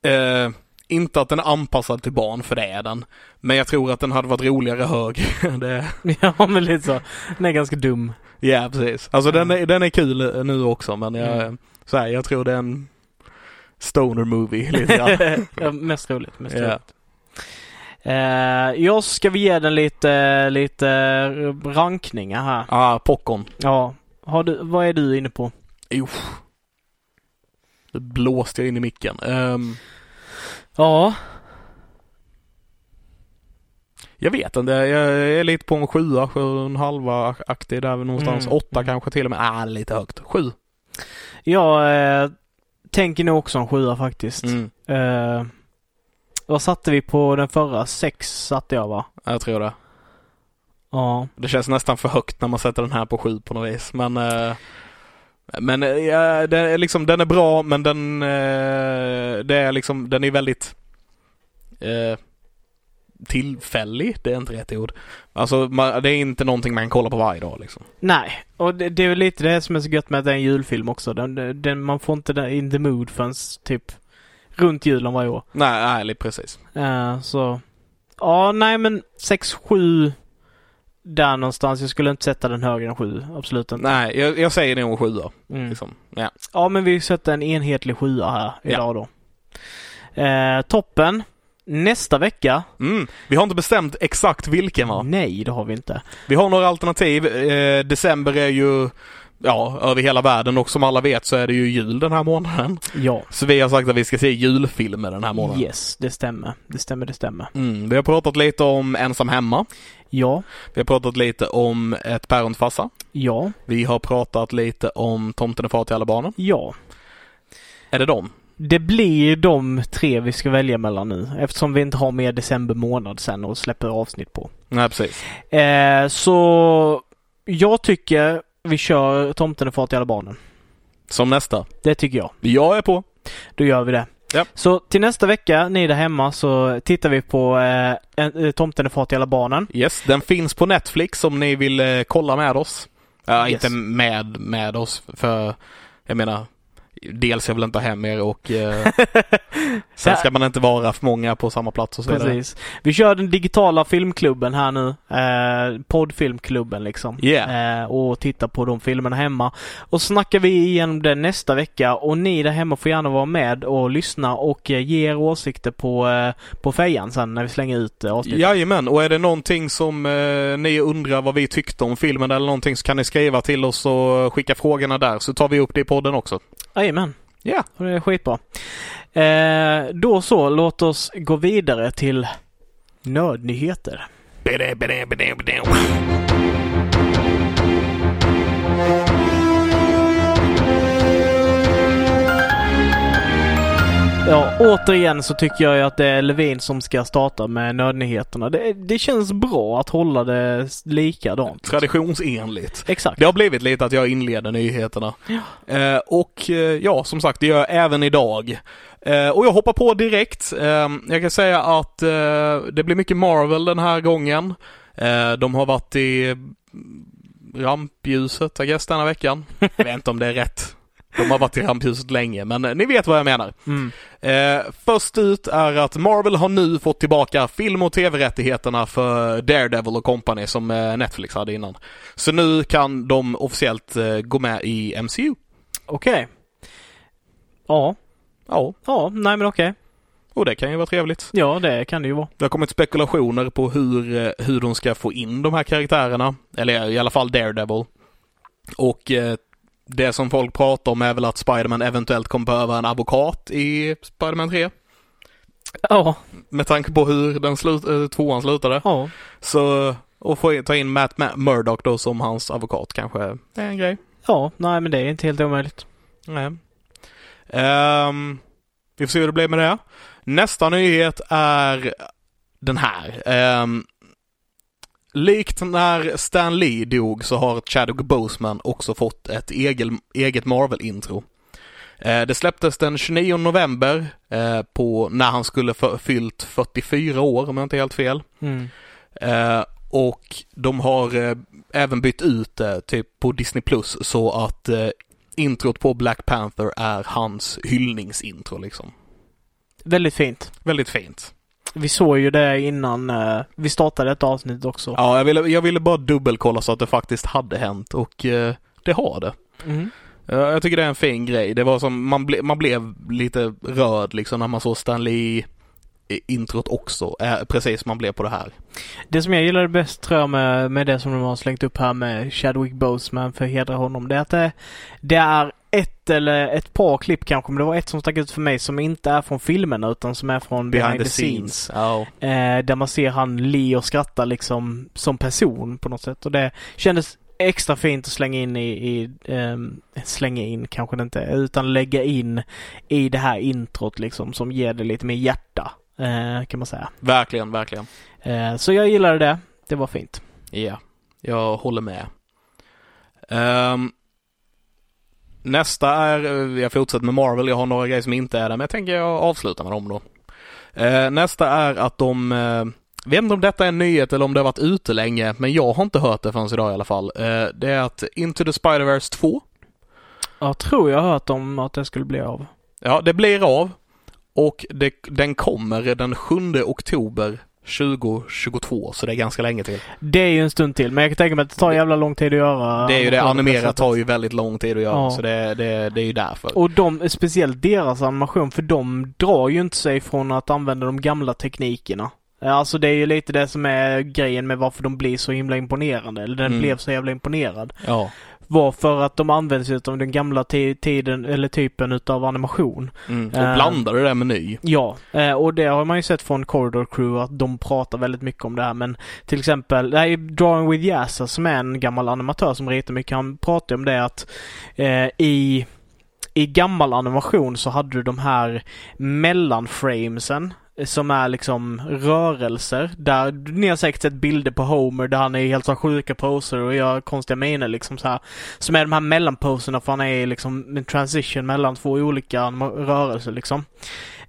Eh, inte att den är anpassad till barn, för det är den. Men jag tror att den hade varit roligare hög. det, Ja, men lite så. Den är ganska dum. ja, precis. Alltså den, är, den är kul eh, nu också, men jag, Mm. så här, jag tror det är en stoner movie lite grann. ja, mest roligt. Mest Ja. roligt. Eh, jag ska vi ge den lite, lite rankningar här. ah, popcorn. Ja. Har du, vad är du inne på? Jo. Det blåste jag in i micken. Ehm, Ja. jag vet inte, jag är lite på en sjua, sju och en halva aktig där någonstans. Mm. Åtta kanske till och med. Ah, lite högt. Sju. Jag eh, tänker nog också en sjua faktiskt. Mm. Eh, vad satte vi på den förra? Sex satte jag va? Jag tror det. Ja. Det känns nästan för högt när man sätter den här på sju på något vis. Men, eh, men eh, ja, det är liksom, den är bra men den, eh, det är liksom, den är väldigt eh, tillfällig. Det är inte rätt ord. Alltså man, det är inte någonting man kan kolla på varje dag liksom. Nej, och det, det är väl lite det som är så gött med att det är en julfilm också. Den, den, man får inte den in the mood förrän typ runt julen varje år. Nej, nej, precis. Eh, så ja, nej men 6-7 där någonstans. Jag skulle inte sätta den högre än 7. Absolut inte. Nej, jag, jag säger nog sjua. Mm. Liksom. Ja. Ja, men vi sätter en enhetlig sjua här idag då. Eh, toppen. Nästa vecka. Mm. Vi har inte bestämt exakt vilken va? Nej, det har vi inte. Vi har några alternativ. Eh, december är ju ja, över hela världen och som alla vet så är det ju jul den här månaden. Ja. Så vi har sagt att vi ska se julfilmer den här månaden. Yes, det stämmer. Det stämmer, det stämmer. Mm, vi har pratat lite om Ensam hemma. Ja. Vi har pratat lite om Ett päron farsa. Ja. Vi har pratat lite om Tomten är far till alla barnen. Ja. Är det dem? Det blir de tre vi ska välja mellan nu eftersom vi inte har mer december månad sen och släpper avsnitt på. Nej, precis. Eh, så jag tycker vi kör Tomten är far till alla barnen. Som nästa. Det tycker jag. Jag är på. Då gör vi det. Ja. Så till nästa vecka, ni där hemma, så tittar vi på eh, en- eh, Tomten är far till alla barnen. Yes, den finns på Netflix om ni vill eh, kolla med oss. Ja, Yes. inte med, med oss för jag menar Dels jag vill inte ha hem er och eh, sen ska man inte vara för många på samma plats och så. Precis. Vi kör den digitala filmklubben här nu. Eh, poddfilmklubben liksom. Yeah. Eh, och tittar på de filmerna hemma. Och så snackar vi igenom det nästa vecka och ni där hemma får gärna vara med och lyssna och eh, ge er åsikter på, eh, på fejan sen när vi slänger ut eh, avsnittet. Jajamän, och är det någonting som eh, ni undrar vad vi tyckte om filmen eller någonting så kan ni skriva till oss och skicka frågorna där så tar vi upp det i podden också. Jajamän. Ja. Och det är skitbra. Eh, då så, låt oss gå vidare till nödnyheter. Ja, återigen så tycker jag ju att det är Levin som ska starta med nödnyheterna. Det, det känns bra att hålla det likadant. Traditionsenligt. Exakt. Det har blivit lite att jag inleder nyheterna. Eh, och eh, ja, som sagt, det gör jag även idag. Eh, och jag hoppar på direkt. Eh, jag kan säga att eh, det blir mycket Marvel den här gången. Eh, de har varit i rampljuset, I guess, denna veckan. Jag vet inte om det är rätt. De har varit i rampljuset länge, men eh, ni vet vad jag menar. Mm. Eh, först ut är att Marvel har nu fått tillbaka film och tv-rättigheterna för Daredevil och Company som eh, Netflix hade innan. Så nu kan de officiellt eh, gå med i MCU. Okej. Ja. Ja, Ja, nej men okej. och det kan ju vara trevligt. Ja, det kan det ju vara. Det har kommit spekulationer på hur, eh, hur de ska få in de här karaktärerna. Eller i alla fall Daredevil. Och eh, det som folk pratar om är väl att Spiderman eventuellt kommer behöva en advokat i Spiderman 3. Ja. Med tanke på hur den slut, eh, tvåan slutade. Ja. Så, och få in- ta in Matt Ma- Murdock då som hans advokat kanske är en grej. Ja, nej men det är inte helt omöjligt. Nej. Ehm, vi får se hur det blir med det. Nästa nyhet är den här. Ehm, likt när Stan Lee dog så har Chadwick Boseman också fått ett egen, eget Marvel-intro. Eh, det släpptes den 29 november eh, på när han skulle ha fyllt 44 år om jag inte är helt fel. Mm. Eh, och de har även bytt ut det typ på Disney Plus så att introt på Black Panther är hans hyllningsintro liksom. Väldigt fint. Väldigt fint. Vi såg ju det innan eh, vi startade ett avsnitt också. Ja, jag ville, jag ville bara dubbelkolla så att det faktiskt hade hänt och eh, det har det. Mm. Jag tycker det är en fin grej. Det var som, man, ble, man blev lite rörd liksom när man såg Stan Lee i introt också. Eh, precis som man blev på det här. Det som jag gillade bäst tror jag med, med det som de har slängt upp här med Chadwick Boseman för att hedra honom. Det är att det, det är ett eller ett par klipp kanske, men det var ett som stack ut för mig som inte är från filmerna utan som är från behind, the scenes. Ja. Eh, där man ser han le och skratta liksom som person på något sätt. Och det kändes extra fint att slänga in i, i ehm, slänga in kanske det inte, utan lägga in i det här introt liksom som ger det lite mer hjärta. Eh, kan man säga. Verkligen, verkligen. Eh, så jag gillade det. Det var fint. Ja, jag håller med. Ehm, nästa är, eh, jag fortsätter med Marvel, jag har några grejer som inte är där, men jag tänker jag avslutar med dem då. Eh, nästa är att de, eh, vet inte om detta är en nyhet eller om det har varit ute länge, men jag har inte hört det förrän idag i alla fall. Eh, det är att Into the Spider-Verse 2, Jag tror jag har hört om att det skulle bli av. ja det blir av och det, den kommer den 7 oktober 2022, så det är ganska länge till. Det är ju en stund till, men jag kan tänka mig att det tar jävla lång tid att göra. Det är ju det, sättet. tar ju väldigt lång tid att göra, Ja. så det, det, det är ju därför. Och de, speciellt deras animation, för de drar ju inte sig från att använda de gamla teknikerna. Alltså det är ju lite det som är grejen med varför de blir så himla imponerande. Eller den Mm. blev så jävla imponerad. Ja. Var för att de använder sig av den gamla ti- tiden, eller typen utav animation. Mm. Och Eh. blandade det med ny. Ja, eh, och det har man ju sett från Corridor Crew att de pratar väldigt mycket om det här men till exempel, nej, Drawing with Yasa som är en gammal animatör som ritar mycket, han pratar om det att eh, i i gammal animation så hade du de här mellanframesen som är liksom rörelser där ni har säkert sett bilder på Homer där han är i helt så sjuka poser och gör konstiga miner liksom så här. Som är de här mellanposerna för han är liksom en transition mellan två olika rörelser liksom.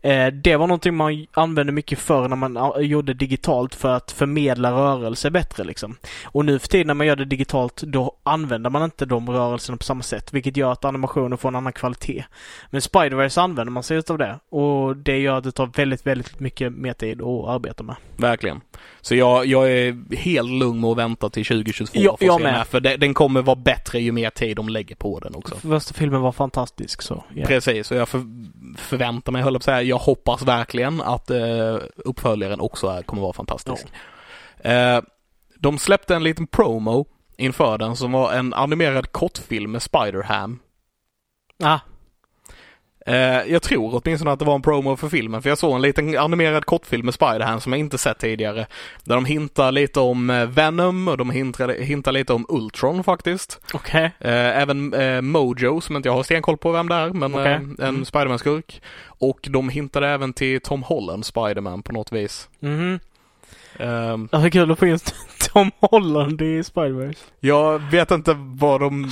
Eh, det var någonting man använde mycket förr när man gjorde digitalt för att förmedla rörelser bättre liksom. Och nu för tiden när man gör det digitalt då använder man inte de rörelserna på samma sätt vilket gör att animationen får en annan kvalitet. Men Spider-Verse använder man sig utav det och det gör att det tar väldigt, väldigt mycket mer tid att arbeta med. Verkligen. Så jag, jag är helt lugn med att vänta till 2022 Ja, för jag med. här, För det, den kommer vara bättre ju mer tid de lägger på den också. Första filmen var fantastisk så. ja. Precis, och jag för, förväntar mig, höll jag på att säga, jag hoppas verkligen att eh, uppföljaren också är, kommer vara fantastisk. Eh, de släppte en liten promo inför den som var en animerad kortfilm med Spider-Ham. Ah, jag tror åtminstone att det var en promo för filmen, för jag såg en liten animerad kortfilm med Spider-Ham som jag inte sett tidigare. Där de hintar lite om eh, Venom och de hintar, hintar lite om Ultron faktiskt. okej. Eh, även eh, Mojo, som inte jag har stenkoll på vem det är, men eh, en Mm. Spiderman-skurk. Och de hintade även till Tom Holland Spiderman på något vis. Mhm. Ehm, Alltså kul att få in Tom Holland i Spider-Verse. jag vet inte vad de...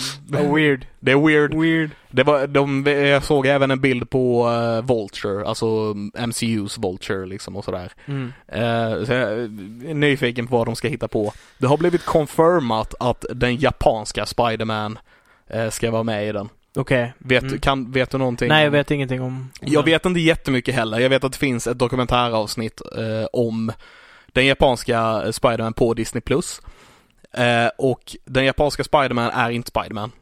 weird. Det är weird. Weird. Det var, de, jag såg även en bild på eh, Vulture, alltså MCUs Vulture liksom och sådär. Mm. Eh, så jag är nyfiken på vad de ska hitta på. Det har blivit confirmat att den japanska Spiderman eh, ska vara med i den. Okej. Vet, Mm. kan, vet du någonting? Nej, jag vet ingenting om... om Jag det. vet inte jättemycket heller. Jag vet att det finns ett dokumentäravsnitt eh, om den japanska eh, Spiderman på Disney+. Eh, och den japanska Spiderman är inte Spiderman.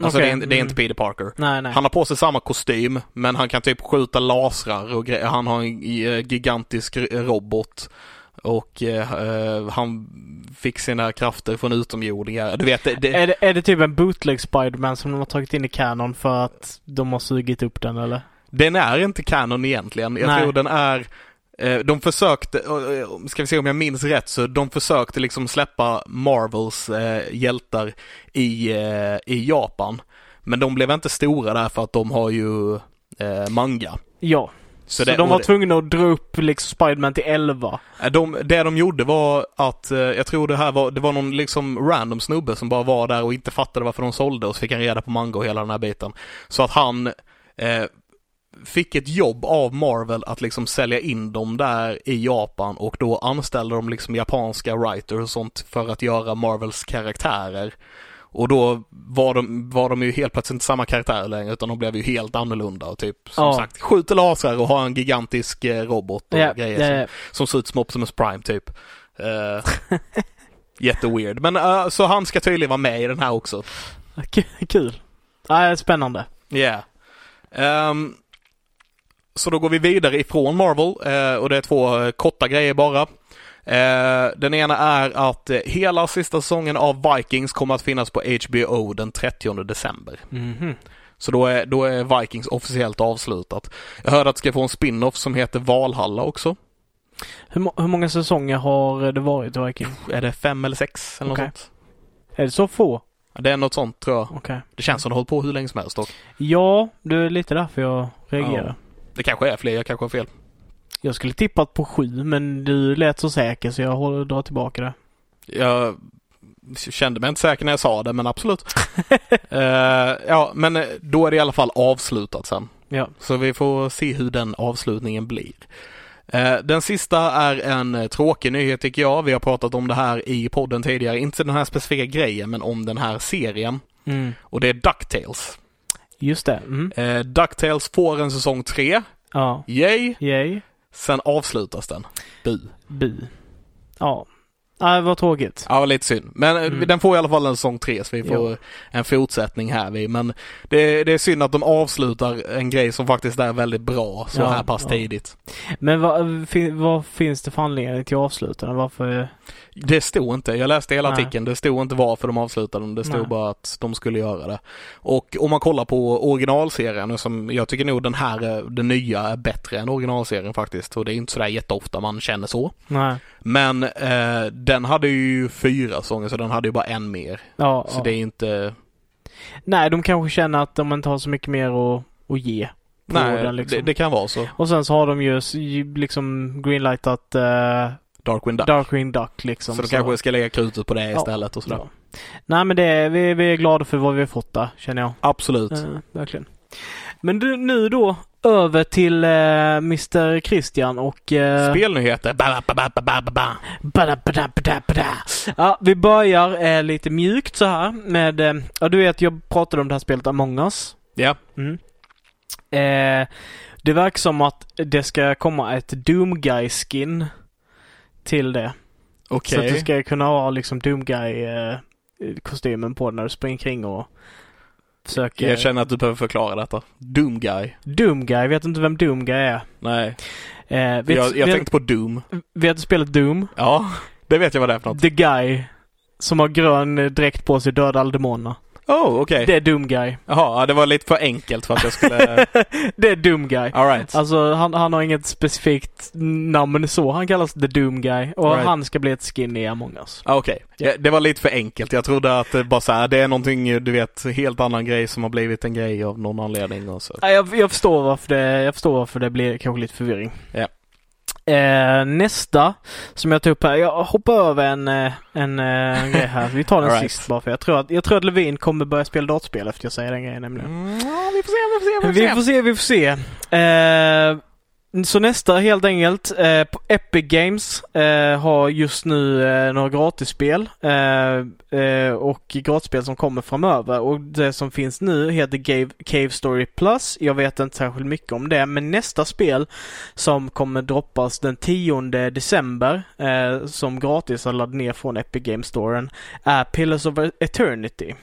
Alltså Okej, det, är, inte- det är mm. inte Peter Parker. Nej, nej. Han har på sig samma kostym, men han kan typ skjuta lasrar och grejer. Han har en eh, gigantisk robot. Och eh, eh, han fick sina krafter från utomjordingar. Du vet, det, det, Är det, är det typ en bootleg Spider-Man som de har tagit in i Canon för att de har sugit upp den eller? Den är inte kanon egentligen. Jag Nej. tror den är de försökte, eh, eh, ska vi se om jag minns rätt, så de försökte liksom släppa Marvels eh, hjältar i, eh, i Japan. Men de blev inte stora där för att de har ju eh, manga. Ja. Så, det- de var det- tvungna att dra upp liksom Spider-Man till 11. Eh, De, det de gjorde var att, eh, jag tror det här var, det var någon liksom random snubbe som bara var där och inte fattade varför de sålde och så fick han reda på manga och hela den här biten. Så att han eh, fick ett jobb av Marvel att liksom sälja in dem där i Japan och då anställde de liksom japanska writers och sånt för att göra Marvels karaktärer. Och då var de, var de ju helt plötsligt inte samma karaktärer längre utan de blev ju helt annorlunda och typ som Ja. sagt skjuter lasrar och har en gigantisk eh, robot och Ja, grejer ja, som ja. som ser ut som Optimus Prime typ. Uh, jätteweird. Men eh, så han ska tydligen vara med i den här också. Kul. Ja, spännande. Yeah. Ehm, så då går vi vidare ifrån Marvel eh, och det är två eh, korta grejer bara. Eh, den ena är att hela sista säsongen av Vikings kommer att finnas på HBO den 30 december. Mhm. Så då är, då är Vikings officiellt avslutat. Jag hörde att det ska få en spin-off som heter Valhalla också. Hur, hur många säsonger har det varit i Viking? Är det fem eller sex eller Okej. något sånt? Är det så få? Ja, Det är något sånt tror jag. Okej. Det känns som det har hållit på hur länge som helst dock. Ja, det är lite därför jag reagerar. Det kanske är fler, jag kanske har fel. Jag skulle tippat på sju, men du lät så säker så jag håller, drar tillbaka det. Jag kände mig inte säker när jag sa det, men absolut. uh, ja, men eh, då är det i alla fall avslutat sen. Ja. Så vi får se hur den avslutningen blir. Uh, den sista är en tråkig nyhet tycker jag. Vi har pratat om det här i podden tidigare. Inte den här specifika grejen, men om den här serien. Mm. Och det är DuckTales. Just det. Mm. Uh, DuckTales får en säsong 3. Ja. Yay! Yay. Sen avslutas den. Bu. Bu. Ja. Nej, vad tråkigt. Ja, lite synd. Men eh, Mm. den får i alla fall en säsong 3 så vi får en fortsättning här. vid. Men det, det är synd att de avslutar en grej som faktiskt är väldigt bra så Ja, här pass ja. tidigt. Men vad, fin, vad finns det för anledning till avslutande? Varför? Det stod inte, jag läste hela Nej. artikeln, det stod inte varför de avslutade den, det stod Nej. bara att de skulle göra det. Och om man kollar på originalserien, som jag tycker nog den här, är- den nya är bättre än originalserien faktiskt. Och det är inte sådär jätteofta man känner så. Nej. Men eh, den hade ju fyra sånger så den hade ju bara en mer. Ja, Så ja. det är inte, Nej, de kanske känner att de inte har så mycket mer att, att ge. Nej den, liksom. det, det kan vara så. Och sen så har de ju liksom greenlightat uh, Darkwing Duck. Darkwing Duck liksom. så då kanske ska lägga krutet på det Ja, istället och sådär. ja. Nej men det är, vi, vi är glada för vad vi har fått där, känner jag. Absolut. Eh, verkligen. Men du, nu då över till eh, Mr Christian och... Uh, Spelnyheter. Ja, vi börjar eh, lite mjukt så här med, eh, ja du vet jag pratade om det här spelet Among Us. Ja. Mm. Eh, det verkar som att det ska komma ett Doom Guy skin till det. Okej. Så att du ska kunna ha liksom Doom Guy eh, på när du springer kring och försöker... Jag känner att du behöver förklara detta. Doom Guy. Doom Guy, vet inte vem Doom Guy är? Nej. Eh, vet, jag jag vet, tänkte på Doom. vet du spelet Doom? Ja, det vet jag vad det är för något. The Guy som har grön dräkt på sig dödar alla demonerna. Oh, okej. Det är Doom Guy. Jaha, ja, det var lite för enkelt för att jag skulle... det är Doom Guy. Alright. Alltså han, han har inget specifikt namn så. Han kallas The Doom Guy. Och Right. han ska bli ett skin i Among Us. Ah, Okej, ja, det var lite för enkelt. Jag trodde att det bara så här, det är någonting, du vet, helt annan grej som har blivit en grej av någon anledning och så. Ja, jag, jag, förstår varför det, jag förstår varför det blir kanske lite förvirring. Ja. Eh, nästa som jag tog upp här. Jag hoppar över en, eh, en, eh, en grej här. Vi tar den right. sist bara för jag tror att, jag tror att Levin kommer börja spela dataspel efter jag säger den grejen nämligen. Mm, ja, vi får se, vi får se, Vi får se, vi får se. Eh, så nästa helt enkelt. Eh, Epic Games eh, har just nu eh, några gratisspel. Eh, eh, och gratisspel som kommer framöver. Och det som finns nu heter Cave, Cave Story Plus. Jag vet inte särskilt mycket om det. Men nästa spel som kommer droppas den 10 december. Eh, som gratis har laddat ner från Epic Games Storen. Är Pillars of Eternity.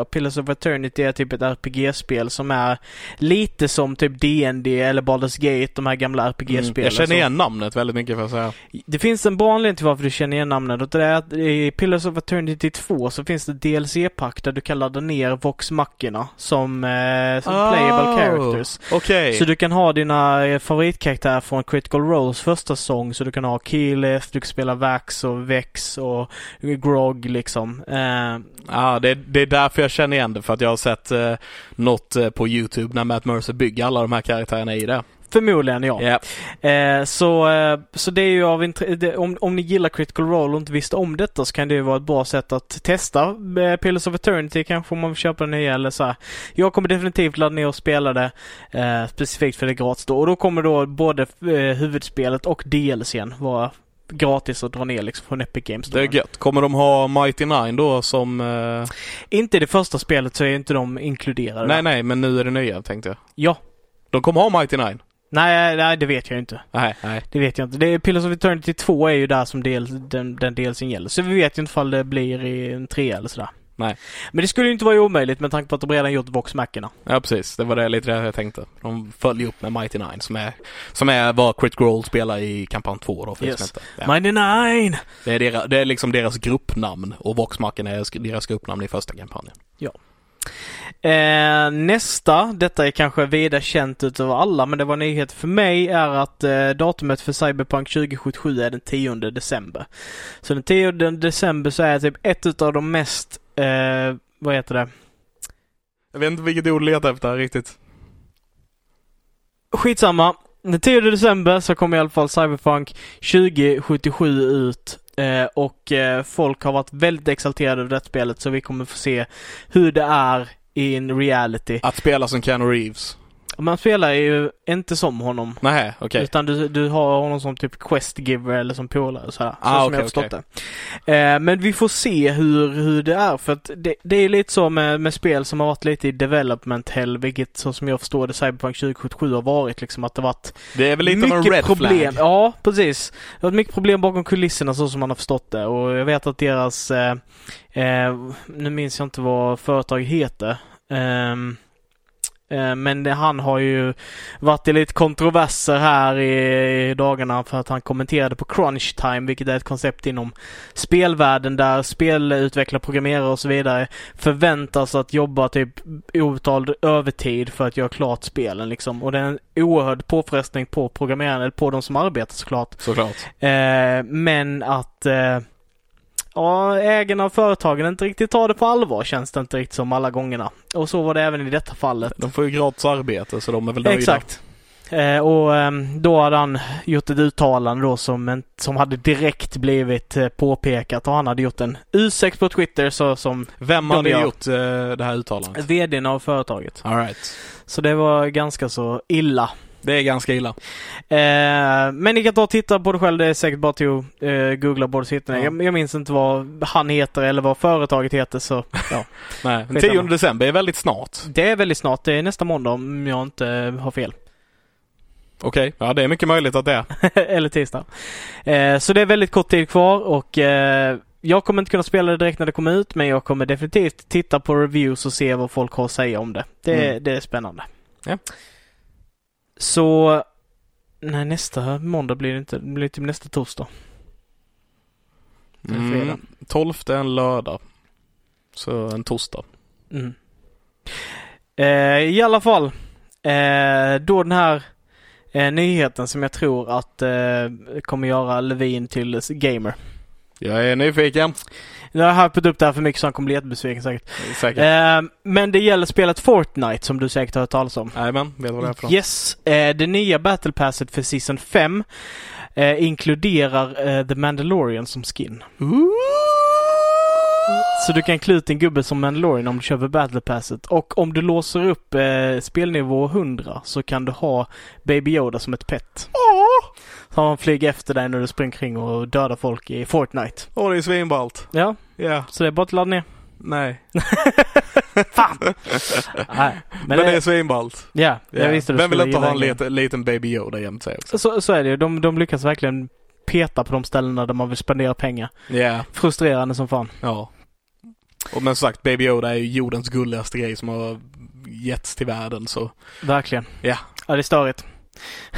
Och Pillars of Eternity är typ ett RPG-spel som är lite som typ D&D eller Baldur's Gate, de här gamla Mm, RPG-spelen. jag känner igen namnet väldigt mycket för att säga. Det finns en bra anledning till varför du känner igen namnet och det är att i Pillars of Eternity 2 så finns det DLC-pack där du kan ladda ner Vox Machina som, eh, som playable characters. Okej. Så du kan ha dina eh, favoritkaraktärer från Critical Roles första säsong. Så du kan ha Keyleth, du kan spela Vax och Vex och Grog liksom. Eh, Ja, det, det är därför jag känner igen det, för att jag har sett eh, något eh, på YouTube när Matt Mercer bygger alla de här karaktärerna i det. förmodligen ja. Ja. Eh, så, eh, så det är ju av det, om, om ni gillar Critical Role och inte visste om detta så kan det ju vara ett bra sätt att testa eh, Pillars of Eternity kanske om man vill köpa den nya eller så här. Jag kommer definitivt ladda ner och spela det eh, specifikt för det är gratis då. Och då kommer då både eh, huvudspelet och DLCn vara gratis att dra ner liksom från Epic Games. Det är gött. Kommer de ha Mighty Nine då som... Eh... Inte i det första spelet så är inte de inkluderade. Nej, där. nej, men nu är det nya tänkte jag. Ja. De kommer ha Mighty Nine? Nej, nej, det vet jag inte. Nej, nej. Det vet jag inte. Det är Pillars of Eternity 2 är ju där som del, den, den delsen gäller. Så vi vet ju inte ifall det blir i en 3 eller sådär. Nej. Men det skulle ju inte vara omöjligt med tanke på att de redan gjort Vox Machina. Ja, precis. Det var det lite det jag tänkte. De följer upp med Mighty Nine som är, som är vad Crit Roll spelar i kampanj 2 då, för Yes. Ja. Mighty Nine! Det, är deras, det är liksom deras gruppnamn och Voxmacken är deras gruppnamn i första kampanjen. Eh, nästa, detta är kanske vida känt utav alla, men det var nyhet för mig, är att eh, datumet för Cyberpunk 2077 är den 10 december. Så den 10 december så är typ ett utav de mest, eh, vad heter det? Jag vet inte vilket ord du letar efter riktigt. Skitsamma. Den 10 december så kommer i alla fall Cyberpunk 2077 ut Eh, och eh, folk har varit väldigt exalterade över det spelet så vi kommer få se hur det är in reality. Att spela som Keanu Reeves. Man spelar ju inte som honom. Nej, okej. Utan du, du har honom som typ questgiver eller som polare så här. Ah, så som okej, jag har förstått det. Eh, men vi får se hur, hur det är för att det, det är lite så med, med spel som har varit lite i development hell, vilket så som jag förstår det Cyberpunk 2077 har varit liksom att det varit Det är väl lite av en red problem. flag. Ja, precis. Det har varit mycket problem bakom kulisserna så som man har förstått det och jag vet att deras, eh, eh, nu minns jag inte vad företaget heter. Eh, men det, han har ju varit i lite kontroverser här i, i dagarna för att han kommenterade på Crunch Time, vilket är ett koncept inom spelvärlden där spelutvecklare, programmerare och så vidare förväntas att jobba typ obetald övertid för att göra klart spelen liksom. Och det är en oerhörd påfrestning på programmerarna, eller på de som arbetar såklart. Såklart. Eh, men att eh, ja, ägarna av företagen inte riktigt tar det på allvar känns det inte riktigt som alla gångerna. Och så var det även i detta fallet. De får ju gratis arbete så de är väl nöjda. Exakt. Eh, och ehm, då hade han gjort ett uttalande då som, en, som hade direkt blivit eh, påpekat och han hade gjort en ursäkt på Twitter så som Vem De hade gör. gjort eh, det här uttalandet? VDn av företaget. All right. Så det var ganska så illa. Det är ganska illa. Eh, men ni kan ta och titta på det själv. Det är säkert bara till att eh, googla sittningar. Ja. Jag, jag minns inte vad han heter eller vad företaget heter så ja. Nej, den Skitsamma. 10 december är väldigt snart. Det är väldigt snart. Det är nästa måndag om jag inte har fel. Okej, ja det är mycket möjligt att det är. eller tisdag. Eh, så det är väldigt kort tid kvar och eh, jag kommer inte kunna spela det direkt när det kommer ut men jag kommer definitivt titta på reviews och se vad folk har att säga om det. Det, Mm. det är spännande. Ja. Så Nej, nästa måndag blir det inte. Det blir typ nästa torsdag. Mm, 12 är en lördag. Så en torsdag. Mm. Eh, I alla fall. Eh, då den här eh, nyheten som jag tror att eh, kommer göra Levin till gamer. Jag är nyfiken. Jag har hypat upp det här för mycket så han kommer bli jättebesviken säkert. Säkert. Eh, men det gäller spelet Fortnite som du säkert har hört talas om. Jajamän, vet vad det är för? Yes, eh, det nya Battle Passet för Season 5 eh, inkluderar eh, The Mandalorian som skin. Så du kan klä ut din gubbe som Mandalorian om du köper Battle Passet. Och om du låser upp eh, spelnivå 100 så kan du ha Baby Yoda som ett pet. Så han flyger efter dig när du springer kring och dödar folk i Fortnite. Åh, det är svinballt. Ja, Ja. så det är bara att ladda ner. Nej. Fan! Nej, Men, det är svinballt. Ja, jag Ja. visste du Vem vill skulle inte ha en liten, liten baby Yoda jämte sig också? Så, så är det ju. De, de lyckas verkligen peta på de ställena där man vill spendera pengar. Ja. Frustrerande som fan. Ja. Och men som sagt, Baby Yoda är ju jordens gulligaste grej som har getts till världen så Verkligen. Ja. Ja, det är störigt.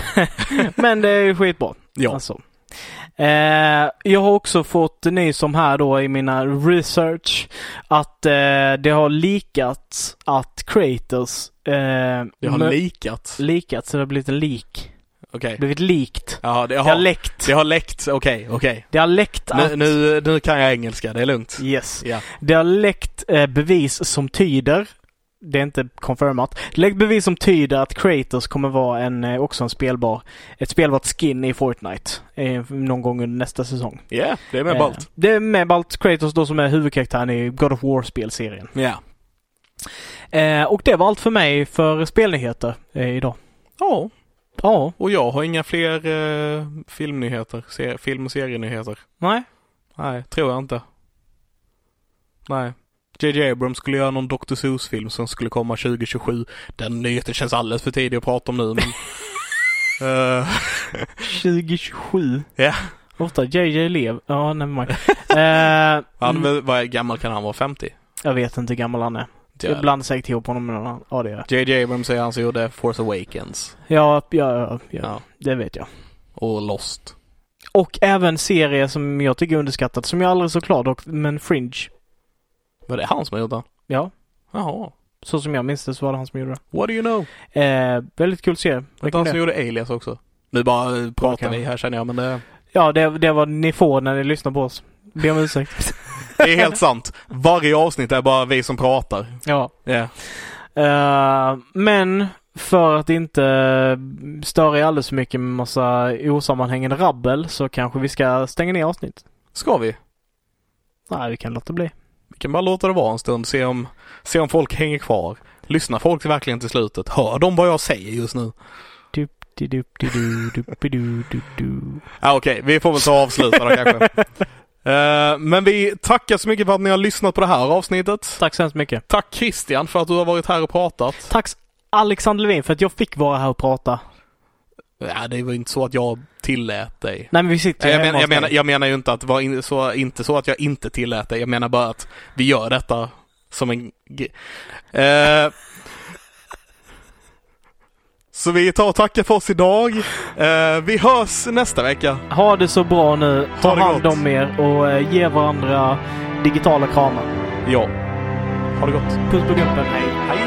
Men det är ju skitbra. ja. Alltså. Eh, jag har också fått nys om här då i mina research att eh, det har likats att Kratos eh, Det har mö- likat. likat så det har blivit en lik. Okej. Blivit likt. Ja, det Det har har, läckt. det har läckt. Okej, okej. Det har läckt att... Nu, nu, nu kan jag engelska, det är lugnt. Yes. Ja. Det har läckt eh, bevis som tyder det är inte confirmat. Läckt bevis som tyder att Kratos kommer vara en, eh, också en spelbar, ett spelbart skin i Fortnite. Eh, någon gång under nästa säsong. Ja, det är med Eh, ballt. Det är med Balt Kratos då som är huvudkaraktären i God of War-spelserien. Ja. Eh, och det var allt för mig för spelnyheter eh, idag. Ja, Ja, och jag har inga fler eh, filmnyheter, se, film och serienyheter. nej. Nej, tror jag inte. Nej. JJ Abrams skulle göra någon Dr. Seuss-film som skulle komma 2027. Den nyheten känns alldeles för tidig att prata om nu men... Eh, 2027. Ja. Ofta JJ Lev. Ja, nevermind. eh, han, mm, Vad gammal kan han vara? 50? jag vet inte hur gammal han är. Jag blandar säkert ihop honom med någon annan. Ja, det gör jag. JJ Abrams är han som gjorde Force Awakens. Ja, ja, ja, ja, det vet jag. Och Lost. Och även serier som jag tycker är underskattat, som jag aldrig så klar dock, men Fringe. Var det han som gjort den? Ja, Jaha. så som jag minns det så var det han som gjorde What do you know? det. Eh, väldigt kul serie. Var det han som gjorde Alias också? Nu bara pratar vi här känner jag men det, Ja, det, det var ni får när ni lyssnar på oss. Be om ursäkt. det är helt sant. Varje avsnitt är bara vi som pratar. ja. Ja. Eh, men för att inte störa er alldeles för mycket med massa osammanhängande rabbel så kanske vi ska stänga ner avsnittet. Ska vi? Nej, vi kan låta bli. Kan bara låta det vara en stund, se om, se om folk hänger kvar. Lyssnar folk verkligen till slutet? Hör de vad jag säger just nu? Ja, Okej, vi får väl ta och avsluta då kanske. Eh, men vi tackar så mycket för att ni har lyssnat på det här avsnittet. Tack så hemskt mycket. Tack Christian för att du har varit här och pratat. Tack Alexander Levin för att jag fick vara här och prata. Ja, det var inte så att jag tillät dig. Nej men vi sitter ju Jag, menar, jag, menar, jag menar ju inte att det var in, så, inte så att jag inte tillät dig. Jag menar bara att vi gör detta som en eh, Så vi tar och tackar för oss idag. Eh, vi hörs nästa vecka. Ha det så bra nu. Ta Ha hand gott. om er och eh, ge varandra digitala kramar. Ja. Ha det gott. Puss på gubben, hej. Hej!